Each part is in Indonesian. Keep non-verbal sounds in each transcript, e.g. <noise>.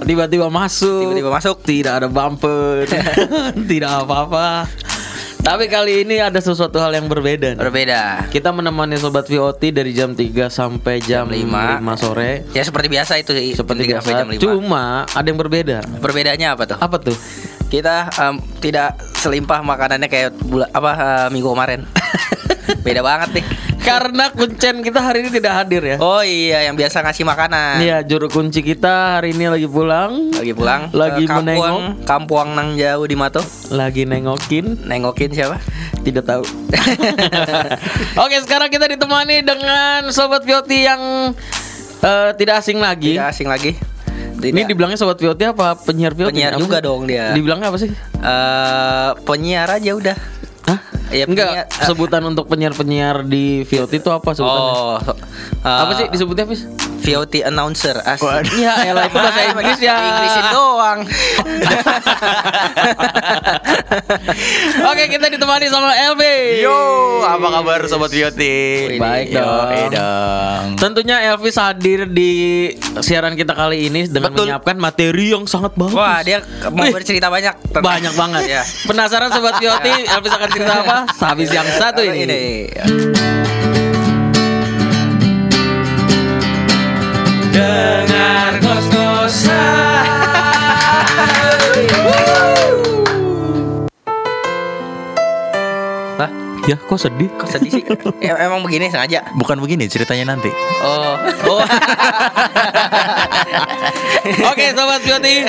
Tiba-tiba masuk. Tiba-tiba masuk. Tidak ada bumper. <laughs> Tidak apa-apa. Tapi kali ini ada sesuatu hal yang berbeda. nih. Berbeda. Kita menemani sobat VOT dari jam 3 sampai jam, Jam lima. 5 sore. Ya seperti biasa itu sih. Seperti biasa. jam lima. Cuma ada yang berbeda. Perbedaannya apa tuh? Apa tuh? Kita em, tidak selimpah makanannya kayak bula, apa eh, minggu kemarin. <laughs> Beda banget nih. Karena kuncen kita hari ini tidak hadir ya. Oh iya, yang biasa ngasih makanan. Iya, juru kunci kita hari ini lagi pulang, Lagi pulang. Lagi ke kampung, Kampuang nang jauh di Mato. lagi nengokin, Nengokin siapa? tidak tahu. <laughs> Oke, sekarang kita ditemani dengan sobat Vioti yang eh, tidak asing lagi. Tidak asing lagi. Ini Tidak. dibilangnya sobat Vioti apa penyiar Vioti? Penyiar juga dong dia. Dibilangnya apa sih? Eh, penyiar aja udah. Hah? Iya, Enggak, penyiar- eh. sebutan untuk penyiar-penyiar di Vioti itu apa sebutannya? Oh, so- apa eh, sih disebutnya, Fis? VOT announcer asik. Ya, elah itu bahasa Inggris ya. Inggrisin doang. <laughs> Oke, kita ditemani sama LB. Yo, apa kabar sobat Vioti? Baik Yo, dong. eh dong. Tentunya Elvis hadir di siaran kita kali ini dengan Betul. menyiapkan materi yang sangat bagus. Wah, dia mau Wih, bercerita banyak. tentang- banyak banget Ya. Penasaran sobat Vioti, <laughs> Elvis akan cerita apa? Habis yang satu ini. ini. Kok sedih? Kok sedih sih? Ya, emang begini sengaja. Bukan begini ceritanya nanti. Oh. Oh. <laughs> Oke, sobat Vioti.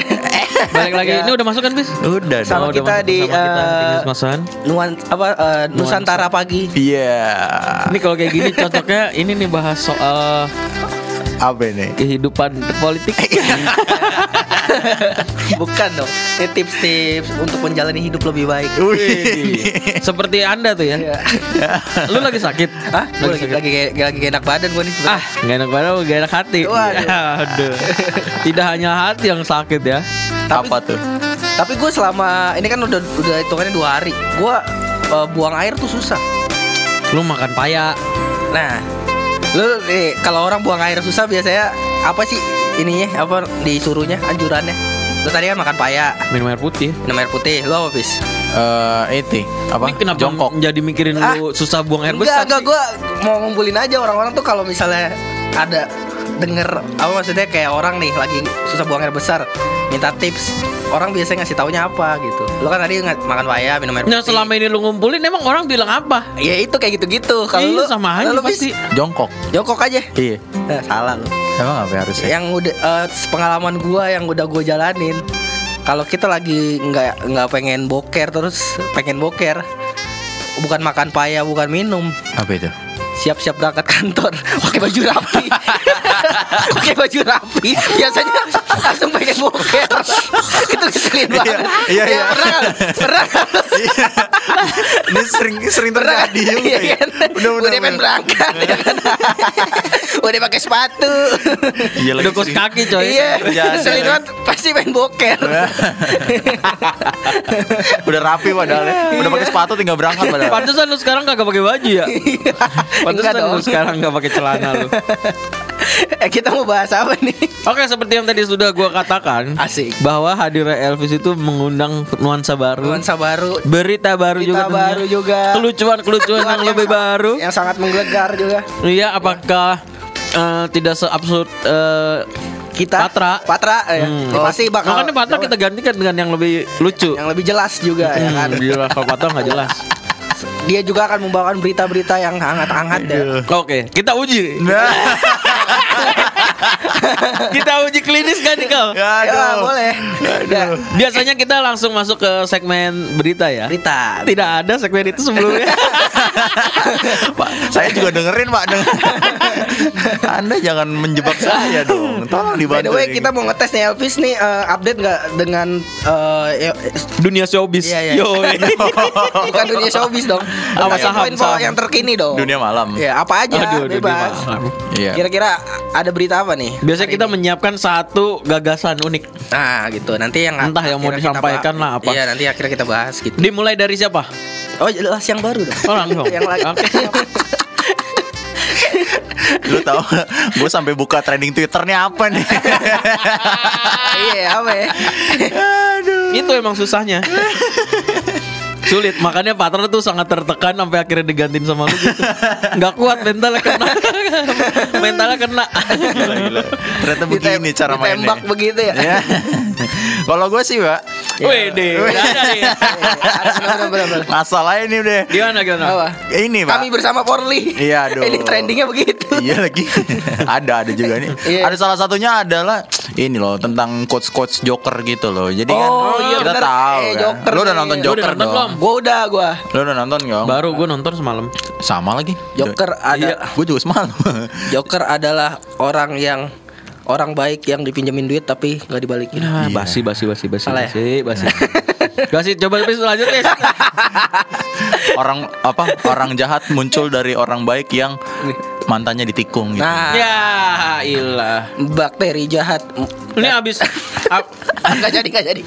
Balik lagi. Ini udah masuk kan, Bis? Udah Sama udah kita masuk di, sama kita Semasan. Nuan apa eh, Nusantara pagi. Iya. Ini kalau kayak gini <laughs> cocoknya ini nih bahas soal Apa ini? kehidupan politik. <laughs> Bukan dong. Ini tips-tips untuk menjalani hidup lebih baik. Wih, <laughs> Seperti Anda tuh ya. Lu lagi sakit? Hah? Gua lagi, sakit? lagi, lagi, gak enak badan gue nih. Ah, gak enak badan, gak enak hati. Waduh. <laughs> Aduh. Tidak hanya hati yang sakit ya. Tapi- apa tuh? Tapi gue selama ini kan udah udah hitungannya dua hari. Gue eh, buang air tuh susah. Lu makan paya. Nah, lu nih kalau orang buang air susah biasanya apa sih ininya? Apa disuruhnya anjurannya? Lu tadi kan makan paya, minum air putih. minum air putih. Lu apa bis? Eh, itu apa? Ini kenapa Jongkok. jadi mikirin Ah. lu susah buang air Enggak, besar? enggak gue mau ngumpulin aja orang-orang tuh kalau misalnya ada denger apa maksudnya kayak orang nih lagi susah buang air besar minta tips orang biasanya ngasih taunya apa gitu lo kan tadi nggak makan paya minum air Nah, putih. selama ini lu ngumpulin emang orang bilang apa? ya itu kayak gitu-gitu kalau Iya, lu sama aja lu pasti. Jongkok. jongkok aja Iya. Eh, salah lu Emang apa harusnya? yang udah eh, pengalaman gua yang udah gua jalanin kalau kita lagi nggak nggak pengen boker terus pengen boker bukan makan paya bukan minum Apa itu? siap-siap berangkat kantor <laughs> pakai baju rapi <laughs> pakai baju rapi biasanya langsung pengen boker itu keselin banget iya, Ya, iya. pernah pernah kan? Ini sering sering terjadi juga. Iya ya. kan? Udah udah udah. pengen berangkat ya kan? <laughs> udah pakai sepatu Iya Udah kos kaki coy. iya Iya, keselin iya. banget pasti pengen boker Udah rapi padahal ya. Udah pakai sepatu tinggal berangkat padahal. Pantesan lu sekarang kagak pakai baju ya? Pantesan lu sekarang gak pakai celana lu. Eh, kita mau bahas apa nih Oke, seperti yang tadi sudah gua katakan, Asik. bahwa hadirnya Elvis itu mengundang nuansa baru, nuansa baru berita baru Berita juga, baru tentunya. juga. kelucuan-kelucuan yang lebih sa- baru. yang sangat menggelegar juga Iya, apakah eh, tidak seabsurd eh, kita Patra? Patra ya. Hmm. pasti bakal Makanya Patra kita gantikan dengan yang lebih lucu. yang lebih jelas juga ya Hmm, kan jelas kalau Patra nggak jelas. dia juga akan membawakan berita-berita yang hangat-hangat ya Oke, kita uji. Nah, <laughs> <laughs> kita uji klinis kan nih kau? ya, ya boleh ya, Biasanya kita langsung masuk ke segmen berita ya. berita Tidak ada segmen itu sebelumnya. <laughs> Pak, saya juga dengerin Pak. Denger. <laughs> Anda jangan menjebak saya dong. Tolong by dibantu. the way nih. kita mau ngetes nih Elvis nih eh, update nggak dengan ya- Dunia showbiz. Iya, iya. Yo. bukan dunia showbiz dong Apa saham, info saham. yang terkini dong dunia malam. ya apa aja Aduh, dunia bebas malam. Iya. kira-kira ada berita apa nih Biasanya kita ini? menyiapkan satu gagasan unik. nah gitu nanti yang Entah yang mau disampaikan lah apa. iya nanti akhirnya kita bahas gitu Dimulai dari siapa? oh jelas yang baru dong Oh, langsung. yang lagi. <laughs> Lu tahu gue sampai buka trending Twitternya apa nih? <laughs> iya apa ya Itu emang susahnya. <laughs> Sulit, makanya partner tuh sangat tertekan sampai akhirnya digantiin sama lu gitu. Nggak kuat mentalnya kena. mentalnya kena. Gila, gila. Ternyata begini Ditem- cara mainnya. ditembak begitu ya Ya. Kalau gue sih, Pak, Wih, deh. Iya, bener, bener, bener. masalahnya ini udah Gimana gimana? apa ini, Pak. kami bersama Porli Iya, <laughs> aduh. ini trendingnya begitu iya lagi. <laughs> ada ada juga nih. Iya. Ada salah satunya adalah ini loh tentang coach coach Joker gitu loh. Jadi kan Oh, iya kita bener. tahu Eh, kan. Joker Lu udah nonton Lu udah Joker nonton dong. belum? Gua udah gua Lu udah nonton gak? Baru gue nonton semalam. Sama lagi. Joker ada Iya. Gue juga semalam. <laughs> Joker adalah orang yang orang baik yang dipinjemin duit tapi nggak dibalikin. Nah, Iya. basi basi basi basi Salah ya? basi basi. <laughs> basi coba terus lanjut deh. <laughs> orang apa? Orang jahat muncul dari orang baik yang mantannya ditikung gitu. Nah, ya, ilah. bakteri jahat. Ini habis <laughs> Enggak jadi, enggak jadi.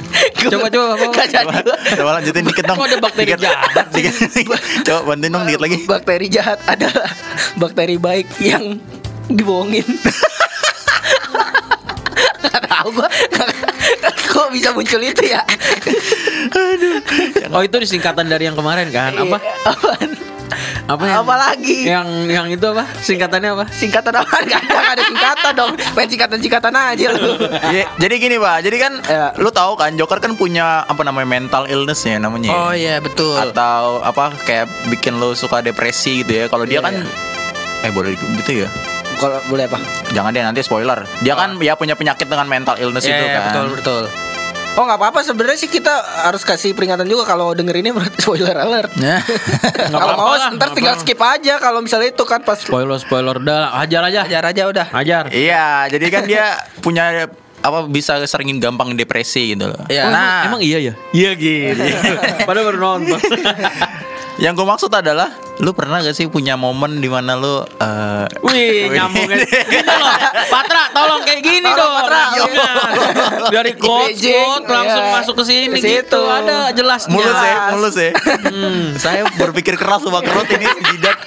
Coba, coba? Enggak jadi. Coba, coba lanjutin dikit dong. Kok ada bakteri Dikit. jahat Dikit, dikit. Coba bantuin dong dikit lagi. Bakteri jahat adalah bakteri baik yang dibohongin. Gak tahu gua. <laughs> Kok bisa muncul itu ya? Oh itu disingkatan dari yang kemarin kan? Apa? Iya, apaan? Apa yang, Apa lagi? Yang yang itu apa? Singkatannya apa? Singkatan apa? Ada, nggak ada singkatan dong. Main singkatan-singkatan aja lu. Ya, jadi gini pak, jadi kan Ya. lu tahu kan Joker kan punya apa namanya mental illness ya namanya. Oh iya betul. Atau apa kayak bikin lu suka depresi gitu ya. Kalau dia Iya, kan eh boleh gitu ya. Kalau boleh apa? Jangan deh nanti spoiler. Dia kan ya punya penyakit dengan mental illness Iya, itu iya, kan. betul betul. Oh nggak apa-apa sebenarnya sih kita harus kasih peringatan juga kalau denger ini berarti <laughs> spoiler alert. Ya. <laughs> Nggak kalau apa-apa mau lah, ntar tinggal skip aja kalau misalnya itu kan pas Spoiler spoiler dah ajar aja. ajar aja udah. Ajar. Iya, jadi kan dia punya apa bisa seringin gampang depresi gitu loh. Iya. Oh, Nah, emang, emang iya ya? Iya gitu. <laughs> Padahal baru nonton. Yang gue maksud adalah lu pernah gak sih punya momen di mana lu eh, Wih, <laughs> nyambungin. Gini loh, Patra, tolong kayak gini Tolong, dong. Patra. Iya. Dari quote, Bridging, quote langsung iya. masuk ke sini gitu. Ada jelasnya. mulus ya, Jelas. mulus ya. Hmm. Saya berpikir keras sama kerut ini jidat.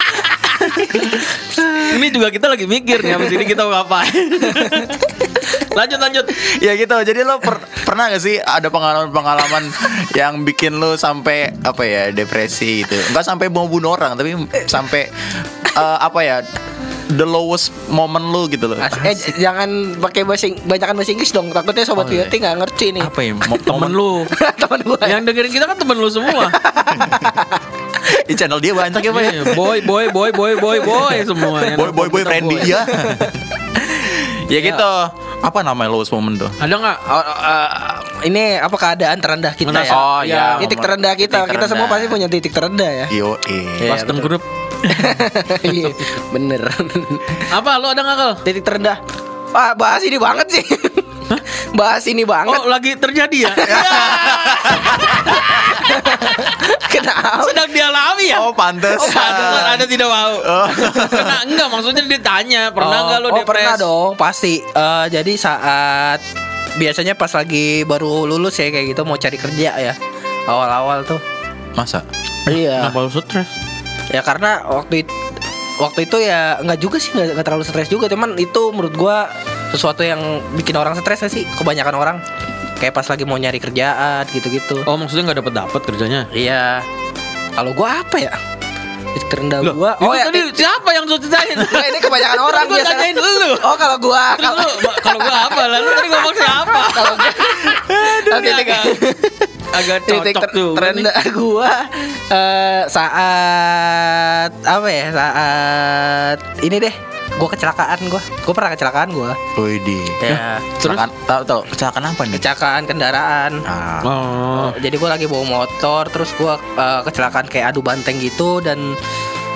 Ini juga kita lagi mikir nih habis ini kita mau ngapain. <laughs> lanjut lanjut. <laughs> ya gitu jadi lo per- pernah gak sih ada pengalaman-pengalaman yang bikin lo sampai apa ya depresi gitu nggak sampai mau bunuh orang tapi sampai eh, apa ya the lowest moment lo gitu loh eh jangan pakai bahasa banyakan bahasa Inggris dong takutnya sobat Oh, iya. Beauty nggak ngerti nih apa ya mo- Temen lu. <laughs> teman gue Yang dengerin kita kan temen lu semua. <laughs> di channel dia banyak ya pak ya Iya, boy, boy, boy, boy, boy, boy semua. boy boy boy kita friendly boy. ya ya gitu apa namanya lowest moment tuh Ada nggak? Oh, eh, ini apa keadaan terendah kita ya? Oh, iya. titik momen- terendah kita. titik kita semua pasti punya titik terendah ya. yo Iya, Custom betul. group. <laughs> Iya, Bener. Apa lu ada nggak kal? titik terendah. Wah, bahas ini banget sih. <laughs> <laughs> bahas ini banget. Oh lagi terjadi ya? <laughs> Kenapa? Sedang dialami ya? oh pantes Oh, pantesan ada tidak mau. <laughs> Kena enggak maksudnya ditanya pernah Oh, enggak lo oh, depres? pernah dong, pasti. Eh, jadi saat biasanya pas lagi baru lulus ya kayak gitu mau cari kerja ya. Awal-awal tuh. masa Iya. Kenapa lu stres? Ya karena waktu itu waktu itu ya nggak juga sih nggak terlalu stres juga. Cuman itu menurut gua sesuatu yang bikin orang stres sih? Kebanyakan orang. Kayak pas lagi mau nyari kerjaan gitu-gitu. Oh maksudnya nggak dapat dapat kerjanya? iya. Kalau gua apa ya titik terendah Loh, gua oh ya tadi siapa yang sudah <laughs> ceritain? Nggak, ini kebanyakan orang Gua biasanya tanyain lu. oh kalau gua kalau lu, kalau gua apa? Lalu tadi ngomong siapa? <laughs> kalau gua Ini titik agak titik ter- tuh. terendah gua eh, saat apa ya saat ini deh gua kecelakaan gua gua pernah kecelakaan gua Widih ya Kecelakaan, tahu tahu kecelakaan apa nih? kecelakaan kendaraan Ah. Oh. jadi gua lagi bawa motor terus gua eh, kecelakaan kayak adu banteng gitu dan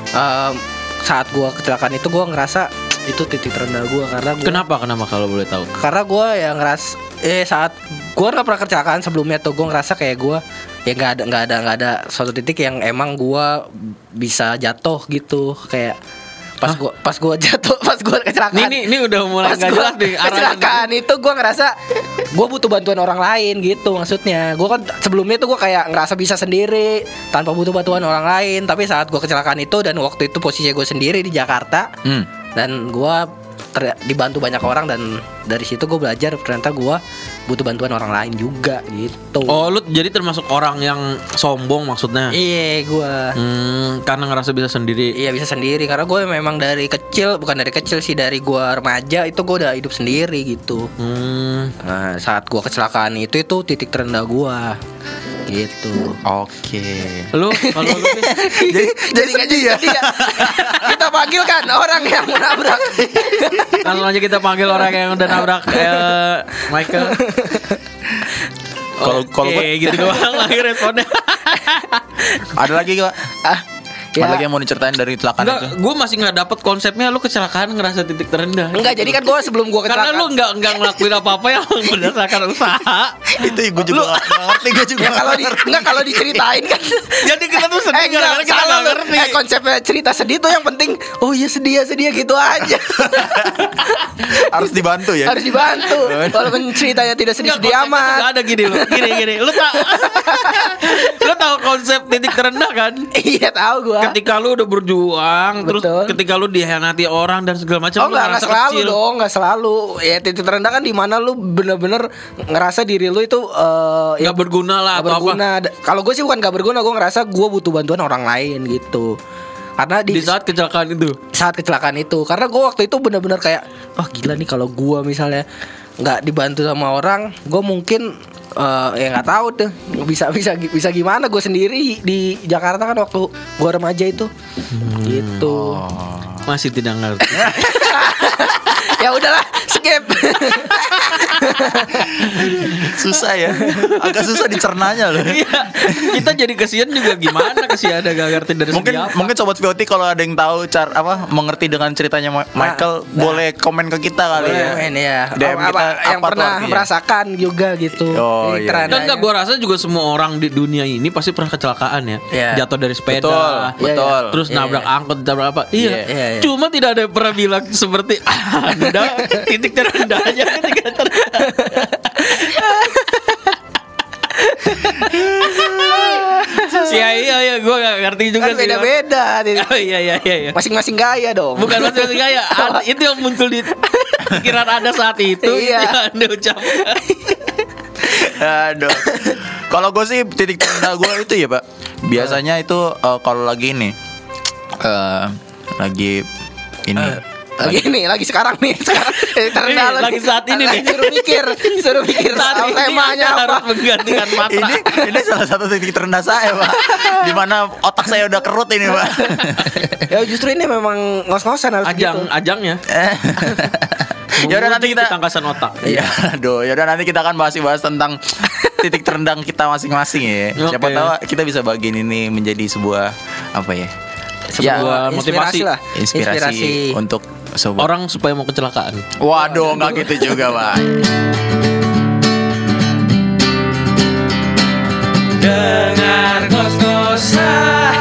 em, saat gua kecelakaan itu gua ngerasa itu titik terendah gua karena gua Kenapa kenapa kalau boleh tahu? karena gua yang ngeras eh saat gua nggak pernah kecelakaan sebelumnya tuh gua ngerasa kayak gua ya nggak ada nggak ada nggak ada suatu titik yang emang gua bisa jatuh gitu kayak pas gua pas gua <laughs> jatuh pas gua kecelakaan. Ini ini, udah mulai nggak gua jelas nih kecelakaan itu gue ngerasa gue butuh bantuan orang lain gitu maksudnya. Gue kan sebelumnya tuh gue kayak ngerasa bisa sendiri tanpa butuh bantuan orang lain. Tapi saat gue kecelakaan itu dan waktu itu posisi gue sendiri di Jakarta Hmm. dan gua ter- dibantu banyak orang dan dari situ gue belajar ternyata gua butuh bantuan orang lain juga gitu Oh, lu jadi termasuk orang yang sombong maksudnya? iya gua Hmm, karena ngerasa bisa sendiri. Iya bisa sendiri karena gue memang dari kecil bukan dari kecil sih dari gua remaja itu gue udah hidup sendiri gitu. Hmm. Nah, saat gua kecelakaan itu itu titik terendah gua gitu. Oke. Lu kalau lu <laughs> jadi jadi nggak sedih ya. ya? <laughs> Kita panggil kan orang yang menabrak. langsung aja kita panggil orang yang udah nabrak eh, Michael. Kalau- kalau gitu doang lagi responnya. <laughs> Ada lagi gak? ah, ya. lagi yang mau diceritain dari kecelakaan Enggak, itu? gue masih nggak dapet konsepnya lu kecelakaan ngerasa titik terendah. Enggak, jadi kan gua sebelum Karena kecelakaan. lu nggak nggak ngelakuin apa-apa yang <laughs> berdasarkan usaha. itu gue juga nggak ngerti gue juga ya kalau di, enggak kalau diceritain kan. <laughs> Jadi kita tuh Eh sedih enggak, gara-gara kita nggak lu. ngerti. Eh konsepnya cerita sedih tuh yang penting Oh iya sedih ya sedih ya gitu aja <laughs> harus dibantu ya Harus dibantu Walaupun ceritanya tidak Enggak, sedih-sedih amat nggak ada gini lu. Gini gini. Lu tau Lu tahu konsep titik terendah kan? Iya tahu gua Ketika lu udah berjuang, terus Betul. ketika lu dihianati orang dan segala macam Oh lu enggak selalu kecil. dong, enggak selalu. Ya titik terendah kan di mana lu bener-bener ngerasa diri lu itu eh Nggak berguna lah nggak atau berguna. Kalau gue sih bukan gak berguna, gue ngerasa gue butuh bantuan orang lain gitu. Karena di, Di saat kecelakaan itu. saat kecelakaan itu, karena gue waktu itu bener-bener kayak, oh gila nih kalau gue misalnya nggak dibantu sama orang, gue mungkin eh, ya nggak tahu tuh. Bisa bisa bisa gimana? Gue sendiri di Jakarta kan waktu gue remaja itu. Gitu. Masih tidak ngerti. <laughs> ya udahlah skip <laughs> <laughs> susah ya agak susah dicernanya loh Iya. Kita jadi kasihan juga gimana kasihan ada gak ngerti dari mungkin segi apa. mungkin sobat VOT kalau ada yang tahu cara apa mengerti dengan ceritanya Ma- Michael boleh komen ke kita kali ya Men ya DM apa, kita, yang apa tuh pernah artinya? merasakan juga gitu Oh, iya. terendahnya. Dan enggak gua rasa juga semua orang di dunia ini pasti pernah kecelakaan ya. Iya. Jatuh dari sepeda. betul Iya, betul Terus Iya, nabrak iya. angkot, nabrak apa? Iya. Iya, iya, iya. Cuma tidak ada yang pernah bilang seperti <laughs> Anda titik terendahnya ketika terendah. <laughs> Iya iya iya gue gak ngerti juga kan sih. beda-beda titik- <laughs> Oh, iya iya iya iya. masing-masing gaya dong Bukan masing-masing gaya <laughs> Itu yang muncul di pikiran Anda saat itu Iya. Itu yang Anda ucapkan Aduh. Kalau gue sih titik terendah gue itu ya pak. Biasanya itu eh, kalau lagi ini, eh lagi ini. Lagi nih lagi sekarang nih sekarang <laughs> Ini, lo lagi saat ini nih. suruh mikir suruh mikir Saat soal ini temanya Anda harus apa menggantikan <laughs> matra ini ini salah satu titik terendah saya pak. Di mana otak saya udah kerut ini pak. <laughs> ya justru ini memang ngos-ngosan harus Ajang gitu Ajangnya ya udah nanti kita. ketangkasan otak Iya, aduh, ya udah nanti kita akan bahas-bahas tentang titik terendah kita masing-masing ya. Siapa Oke. tahu kita bisa bagiin ini menjadi sebuah apa ya? Sebuah motivasi. inspirasi lah Inspirasi, untuk sobat. Orang supaya mau kecelakaan Waduh, nggak gitu juga, Pak. Dengar ngos-ngosan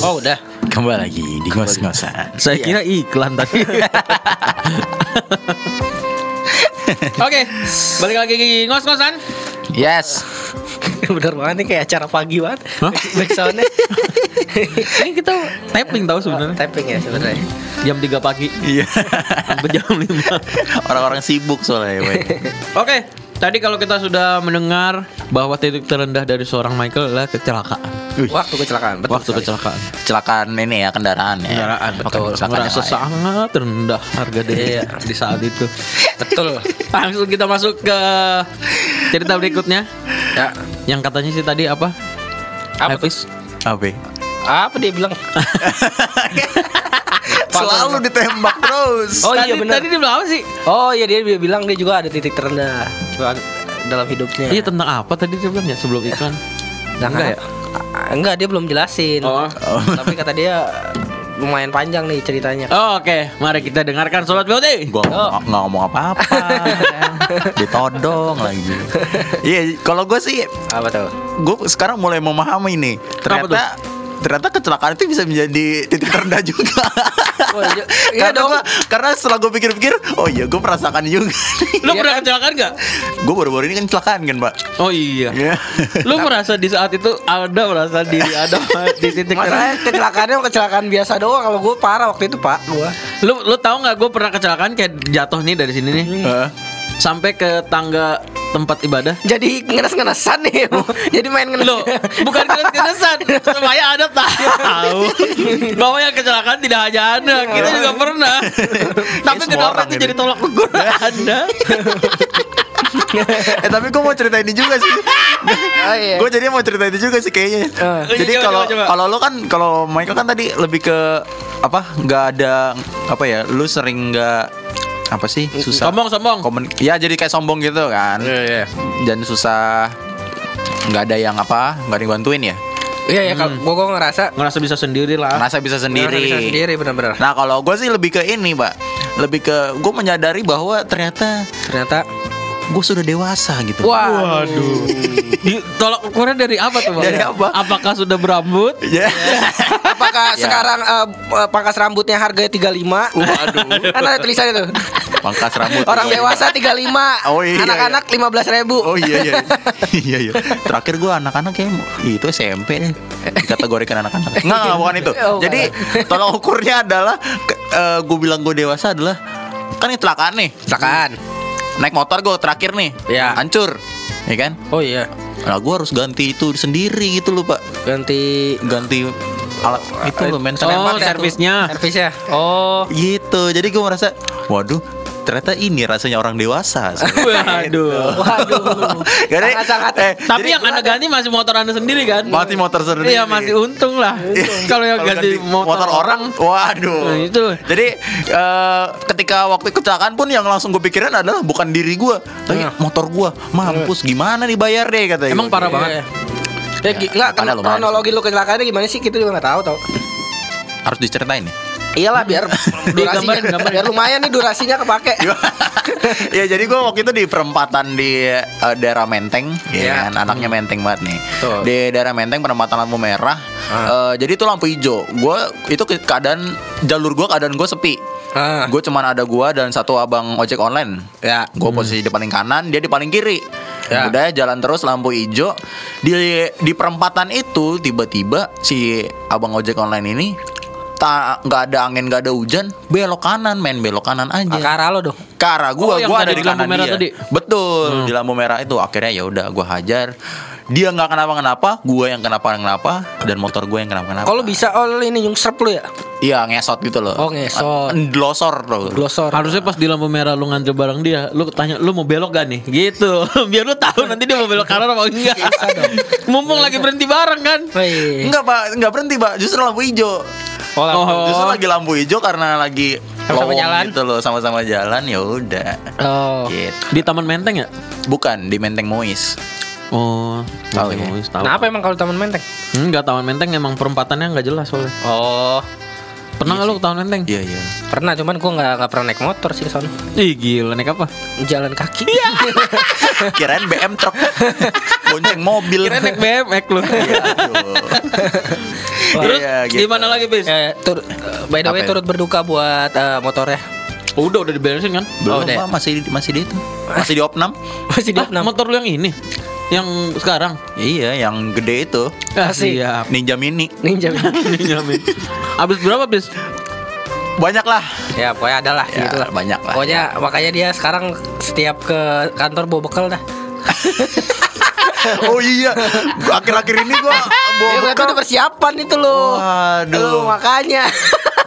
oh udah Kembali lagi di ngos-ngosan. Saya kira iklan tadi <laughs> Oke, balik lagi ngos-ngosan. Yes. <laughs> bener banget nih kayak acara pagi banget Hah? backsoundnya <laughs> Ini kita tapping tahu sebenarnya. typing ya sebenarnya Jam 3 pagi Iya. sampai jam 5. <laughs> Orang-orang sibuk soalnya, Pak. Oke, tadi kalau kita sudah mendengar bahwa titik terendah dari seorang Michael adalah kecelakaan. waktu kecelakaan betul Waktu sekali. kecelakaan. Kecelakaan ini ya kendaraan ya. Kendaraan betul. kecelakaan Merasa sangat rendah harga diri Iya. di saat itu. <laughs> betul Langsung kita masuk ke cerita berikutnya. ya Yang katanya sih tadi apa? Apa Hafiz? Apa? apa dia bilang <laughs> Selalu ditembak <laughs> terus. Oh, iya, tadi, benar. Tadi dia bilang apa sih? oh iya dia, dia bilang dia juga ada titik terendah dalam hidupnya Iya tentang apa tadi dia bilang ya sebelum iklan? Nah, Enggak ya? Ah, Enggak, dia belum jelasin. Oh. <laughs> Tapi kata dia lumayan panjang nih ceritanya. Oh, Oke, mari kita dengarkan Sobat BOT. Gua nggak nggak ngomong apa-apa. <laughs> Ditodong lagi. Iya, kalau gue sih Apa tuh? gue sekarang mulai memahami nih. Ternyata ternyata kecelakaan itu bisa menjadi titik terendah juga. Oh, iya. <laughs> Iya karena dong. gua, karena setelah gue pikir-pikir, oh iya gue merasakan juga. Lu Iya pernah kan? kecelakaan gak? gue baru-baru ini kan kecelakaan kan, Pak. Oh iya. Iya. Lu merasa di saat itu ada merasa diri ada <laughs> di titik Masalahnya kecelakaannya kecelakaan biasa doang Kalau gue parah waktu itu pak Gue Lu lu tahu nggak gue pernah kecelakaan kayak jatuh nih dari sini nih Hah? sampai ke tangga tempat ibadah. Jadi ngenes-ngenesan nih <laughs> Jadi main ngenes Loh, bukan kenes-kenesan Supaya <laughs> Anda tahu Bahwa yang kecelakaan tidak hanya Anda Kita juga pernah <laughs> Tapi kenapa itu ini. jadi tolak ukur Anda eh tapi gue mau cerita ini juga sih. Oh, iya. Gue jadi mau cerita ini juga sih kayaknya. Eh. Jadi kalau kalau lo kan kalau Michael kan tadi lebih ke apa? nggak ada apa ya? Lu sering nggak apa sih? Susah Sombong, sombong. Komen- ya jadi kayak sombong gitu kan. Iya, dan susah nggak ada yang apa nggak ada yang bantuin ya? Iya ya kalau gue gue ngerasa Ngerasa bisa sendiri lah. Ngerasa bisa sendiri ngerasa bisa sendiri. benar-benar nah kalau gue sih lebih ke ini pak lebih ke gue menyadari bahwa ternyata Ternyata gue sudah dewasa gitu Wah Di- Tolak ukurnya dari apa tuh Bang? Dari apa? Apakah sudah berambut? Ya. <laughs> Apakah Ya. sekarang eh, eh, pangkas rambutnya harganya 35 Waduh Kan ada tulisannya tuh pangkas rambut Orang Iya. dewasa 35 Oh, iya, Anak-anak 15 ribu Oh iya iya <laughs> iya iya. Terakhir gue anak-anak kayak itu SMP deh. Dikategorikan anak-anak. Enggak, enggak bukan itu. Oh, Jadi tolong ukurnya adalah gue bilang gue dewasa adalah kan ini kecelakaan nih. Silakan Naik motor gue terakhir nih. Iya. Hancur. Ya kan? Oh iya Nah gue harus ganti itu sendiri gitu loh pak Ganti Ganti alat itu loh maintenance Oh, ya, servisnya. Servisnya Oh Gitu Jadi gue merasa Waduh ternyata ini rasanya orang dewasa <laughs> Waduh. Waduh <laughs> Jadi, Sangat-sangat eh, Tapi jadi- yang anda ganti masih motor anda sendiri kan? Mati motor sendiri Iya masih untung lah. <laughs> Kalau yang Kalau ganti, motor, orang, waduh. Nah, itu. Jadi eh, ketika waktu kecelakaan pun yang langsung gue pikirin adalah bukan diri gue, tapi Iya. motor gue. Mampus gimana dibayar deh katanya. Emang parah Iya. banget. Ya, gi- enggak, kan kronologi lu kecelakaannya gimana sih kita juga nggak tahu tau. Harus diceritain nih. Iyalah biar <laughs> durasinya, biar lumayan nih durasinya kepake. <laughs> ya jadi gue waktu itu di perempatan di eh, daerah Menteng, ya Iya. kan anaknya Menteng banget nih. Betul. Di daerah Menteng perempatan lampu merah. eh, jadi itu lampu hijau. Gue itu ke- keadaan jalur gue keadaan gue sepi. Ah. Gue cuman ada gua dan satu abang ojek online. Ya. Gue posisi di paling kanan, dia di paling kiri. Ya. Udah jalan terus lampu hijau. Di di perempatan itu tiba-tiba si abang ojek online ini nggak ada angin nggak ada hujan belok kanan main belok kanan aja Ke arah lo dong. ke arah gua Oh, gua tadi ada di kanan merah dia tadi? betul di lampu merah itu akhirnya ya udah gua hajar dia nggak kenapa kenapa gua yang kenapa kenapa dan motor gua yang kenapa kenapa Kalau bisa oh lu ini nyungsrep lu ya. iya ngesot gitu loh Oh, ngesot. glosor tuh Glosor. Harusnya pas di lampu merah lu nganter barang dia, lu tanya lu mau belok gak nih? Gitu. <laughs> Biar lu tahu nanti dia mau belok kanan apa enggak. <laughs> Mumpung lagi berhenti bareng kan. Enggak pak, enggak berhenti pak, justru lampu hijau Oh, Oh. Justru lagi lampu hijau karena lagi Sama-sama jalan? gitu loh, sama-sama jalan ya udah. Oh. Gitu. Di Taman Menteng ya? Bukan di Menteng Mois. Oh, Tahu ya? Mois, tahu. Kenapa emang kalau Taman Menteng? Enggak Taman Menteng emang perempatannya enggak jelas soalnya. Oh. Pernah nggak lu ke Taman Menteng? Iya iya. Pernah cuman gua nggak nggak pernah naik motor sih ke sana. Ih gila naik apa? Jalan kaki. <laughs> Kirain BM truk. Bonceng mobil. Kira naik BMX lu. Iya, aduh. <laughs> Terus Iya, gitu. gimana lagi bis? Eh, tur- by the way Apa ya? turut berduka buat eh, motornya. Udah udah diberesin kan? Belum Oh, udah. Masih masih di itu. Masih di opnam. <laughs> Masih di Ah, motor lu yang ini, yang sekarang. Iya, yang gede itu. Ah, Asik. siap. Ninja Mini. Ninja. Jamin. <laughs> Abis berapa bis? Banyak lah. ya pokoknya ada lah Ya, gitu lah. banyak lah. Pokoknya makanya dia sekarang setiap ke kantor bawa bekal dah. <laughs> oh iya. Gua Akhir-akhir ini gua <laughs> bawa Ya bekal. udah persiapan itu lo. Waduh. Lu makanya.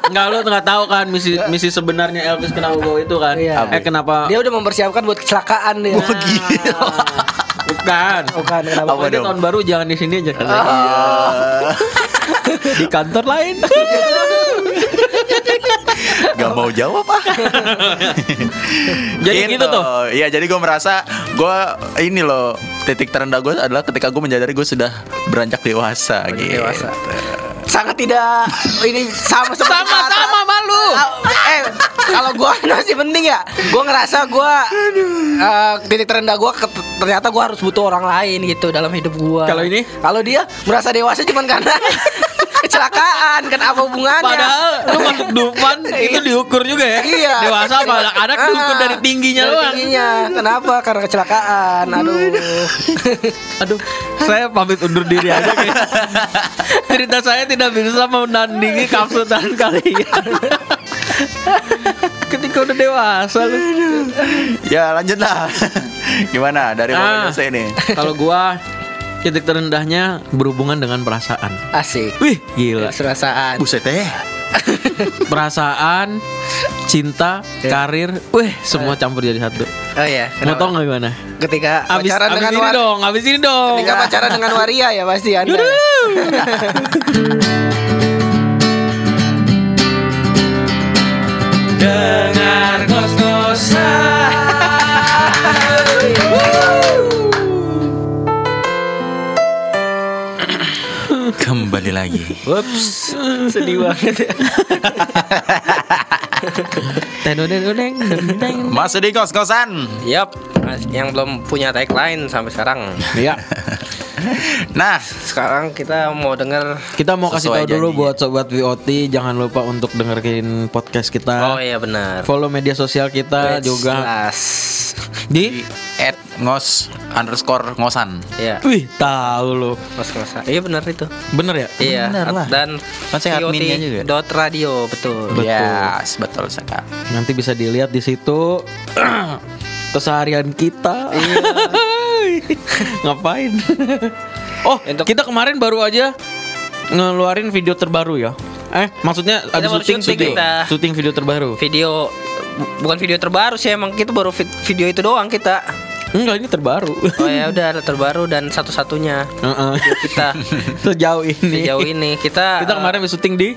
Enggak lu nggak tahu kan misi misi sebenarnya Elvis kenapa bawa itu kan? Iya. Eh kenapa? Dia udah mempersiapkan buat kecelakaan dia. Oh, gila. Bukan. Bukan kenapa? Apa Pokoknya dong? tahun baru jangan di sini aja. Iya. Di kantor lain. Gak mau jawab ah. Jadi gitu tuh. Iya jadi gue merasa gue ini loh titik terendah gue adalah ketika gue menyadari gue sudah beranjak dewasa Beranjak gitu. dewasa. Sangat tidak ini sama Sama kata- sama malu. Eh, kalau gua <laughs> masih penting ya. Gua ngerasa gua eh, titik terendah gua ke- ternyata gua harus butuh orang lain gitu dalam hidup gua. Kalau ini? Kalau dia merasa dewasa cuman karena <laughs> Kecelakaan kan apa hubungannya? Padahal lu masuk Dufan <laughs> itu diukur juga ya. Iya. Dewasa apa anak-anak Ah, diukur dari tingginya dari doang. Tingginya. Kenapa? Karena kecelakaan. Aduh. <laughs> Aduh, saya pamit undur diri aja kayak. <laughs> Cerita saya tidak bisa menandingi kapsutan kalian. Ketika udah dewasa lu. Ya lanjutlah. Gimana dari Ah. Ini? Kalau gua titik terendahnya berhubungan dengan perasaan. Asik. Wih, gila. Serasaan. Buset eh. <laughs> Perasaan, cinta, karir, wih, semua campur jadi satu. Oh iya. Mau kenapa? tau nggak gimana? Ketika Abis, pacaran abis dengan ini war- dong, abis ini dong. Ketika pacaran dengan waria ya pasti Anda. <laughs> Lagi. Ups, sedih banget. <laughs> Tenodeng, deng, Masih di kos-kosan. Yap, yang belum punya tagline sampai sekarang. <laughs> Iya, <laughs> Nah, Sekarang kita mau denger kita mau kasih tahu dulu buat sobat VOT jangan lupa untuk dengerin podcast Oh kita. iya benar. Follow media sosial kita Wes, juga jelas. di at ngos underscore ngosan. Iya. Wih, tahu lo. Mas Mas. Iya benar itu. Bener ya? Iya. Benar lah. Dan Kan saya adminnya juga. Dot radio betul. Betul. Yes, betul sekali. Nanti bisa dilihat di situ <clears throat> keseharian kita. Iya. <laughs> <laughs> Ngapain? <laughs> oh, Untuk- kita kemarin baru aja ngeluarin video terbaru ya. Eh, maksudnya Kita ada syuting syuting kita. syuting video terbaru. Video bukan video terbaru sih emang kita baru vid- video itu doang kita. Enggak, ini terbaru. Oh ya <laughs> udah terbaru dan satu-satunya Heeh. video kita Sejauh ini. sejauh ini kita Kita kemarin syuting di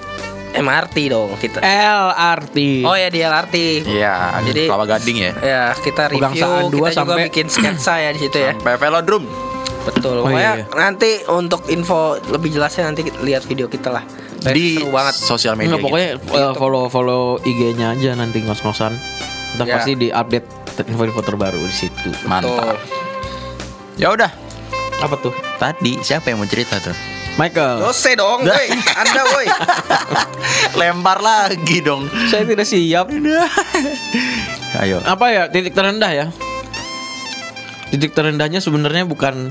MRT dong kita. LRT. Oh ya di LRT. Iya, Jadi- Kelapa Gading ya. Ya kita review kita juga sampai- bikin sketsa ya di situ ya. Sampai velodrome. Betul. Oh, iya, iya. nanti untuk info lebih jelasnya nanti lihat video kita lah. Di seru banget. sosial media. Enggak, pokoknya uh, follow follow IG-nya aja nanti ngos-ngosan. Kita Ya. pasti di update info-info terbaru di situ. gitu. Mantap. Ya udah. Apa tuh? Tadi siapa yang mau cerita tuh? Michael. Dose dong, woi. Anda woi. <laughs> Lempar lagi dong. Saya tidak siap. <laughs> Ayo. Apa ya titik terendah ya? Titik terendahnya sebenarnya bukan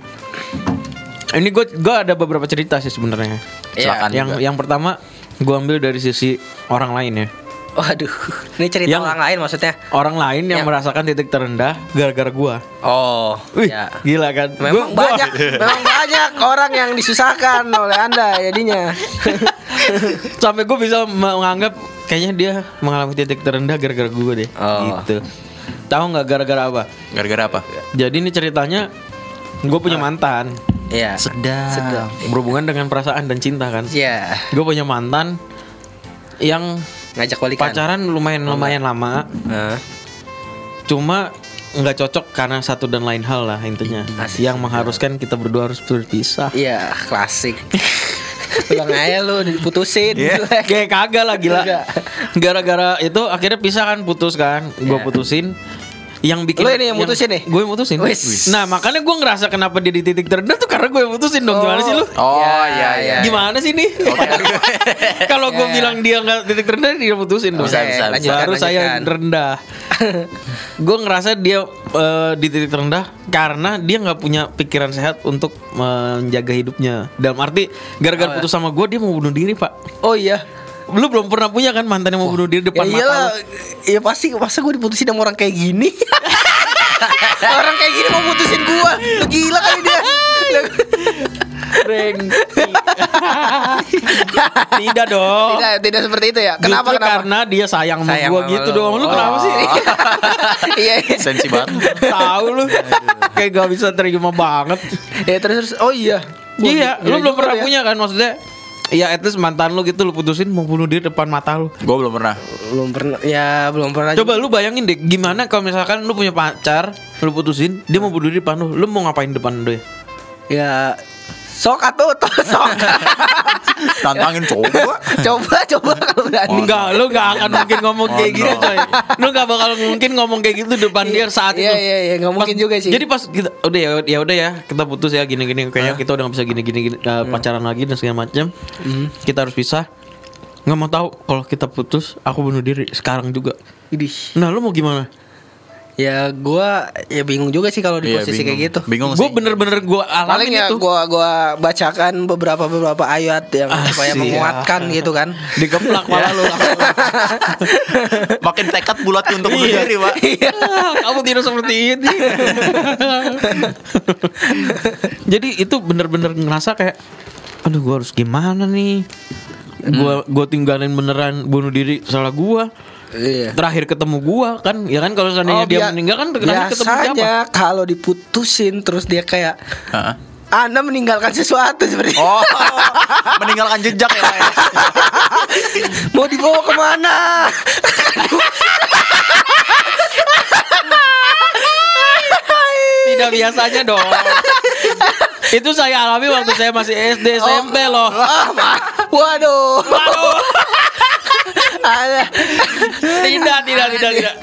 ini gue gue ada beberapa cerita sih sebenarnya. Silakan yang juga. yang pertama gue ambil dari sisi orang lain ya. Waduh, <laughs> ini cerita Yang- orang lain maksudnya. Orang lain yang Yang- merasakan titik terendah gara-gara gue. Oh, Wih, ya. gila kan? Memang Gua- gua- banyak, <laughs> memang banyak orang yang disusahkan oleh Anda jadinya. <laughs> sampai gue bisa menganggap kayaknya dia mengalami titik terendah gara-gara gue deh. Oh. Gitu. Tahu nggak gara-gara apa? Gara-gara apa? Jadi ini ceritanya gue punya mantan Iya. Sedap. Sedap. berhubungan dengan perasaan dan cinta kan. Iya. Gue punya mantan yang Ngajak balikan. pacaran lumayan lumayan lama, Nah, cuma nggak cocok karena satu dan lain hal lah intinya. Asik. yang mengharuskan kita berdua harus berpisah. iya, klasik. Ulang aja lu diputusin. Iya. <laughs> Kayak kagak lah gila. Gara-gara itu akhirnya pisah kan putus kan. Gue Iya. putusin. Yang bikin Lu ini yang mutusin nih? Gue yang mutusin. Wis. Nah makanya gue ngerasa kenapa dia di titik terendah tuh karena gue yang mutusin dong. Gimana sih lu? Oh, Ya, iya, iya. Gimana sih nih? <laughs> Kalau gue Ya, ya. bilang dia nggak titik terendah dia mutusin dong. Bisa, bisa, lanjutkan, Baru saya rendah. <laughs> gue ngerasa dia eh, di titik terendah karena dia nggak punya pikiran sehat untuk menjaga hidupnya. Dalam arti gara-gara Oh, ya. putus sama gue dia mau bunuh diri pak. Oh iya. Lu belum pernah punya kan mantan yang mau bunuh diri Ya depan mata iyalah, lu? ya pasti masa gue diputusin sama orang kayak gini. <laughs> orang kayak gini mau putusin gua. Lu gila kali dia. <laughs> Tidak dong. tidak, tidak seperti itu ya. Kenapa Justru kenapa? karena dia sayang sama Sayang gue sama gitu lu. dong. Lu kenapa Oh. sih? <laughs> Iya. iya. Sensi banget. Tahu lu. Kayak gak bisa terima banget. Ya terus terus oh iya. iya, lu belum pernah ya. punya kan maksudnya? Iya, at least mantan lu gitu lu putusin mau bunuh diri depan mata lu. Gue belum pernah. Belum pernah. Ya belum pernah. Coba lu bayangin deh gimana kalau misalkan lu punya pacar, lu putusin, dia mau bunuh diri depan lu, lu mau ngapain depan dia? Ya Sok atuh <laughs> tuh, sok. Tantangin coba. coba coba kalau berani. Enggak, lu gak akan mungkin ngomong Oh, kayak gitu no. coy Lu gak bakal mungkin ngomong kayak gitu depan dia saat Iya, itu iya, iya, nggak Pas- mungkin juga sih. Jadi pas kita udah ya ya udah ya kita putus ya gini-gini kayaknya kita udah gak bisa gini-gini gini, uh, Hmm. pacaran lagi dan segala macam. Kita harus pisah. Nggak mau tahu kalau kita putus, aku bunuh diri sekarang juga. Idih. Nah, lu mau gimana? Ya gua ya bingung juga sih kalau di Iya, posisi kayak bingung. gitu. Bingung Gue sih. bener-bener gue Paling alamin ya itu. gua gua bacakan beberapa beberapa ayat yang supaya Asik. menguatkan gitu kan. <laughs> Dikeplak malah lu. <laughs> Makin tekad bulat untuk bunuh diri, Pak. Ah, kamu tidak seperti ini. <laughs> Jadi itu bener-bener ngerasa kayak, aduh gue harus gimana nih? Gua gua tinggalin beneran bunuh diri salah gua. Iya. Terakhir ketemu gua kan, ya kan kalau seandainya dia bia- meninggal kan terakhir ketemu siapa? biasanya kalau diputusin terus dia kayak Heeh. Anda meninggalkan sesuatu seperti Oh, meninggalkan jejak ya, ya? <laughs> mau dibawa ke mana? Tidak biasanya dong. itu saya alami waktu saya masih SD SMP loh. Ma- waduh. Waduh. Ada. Tidak, tidak, tidak, tidak.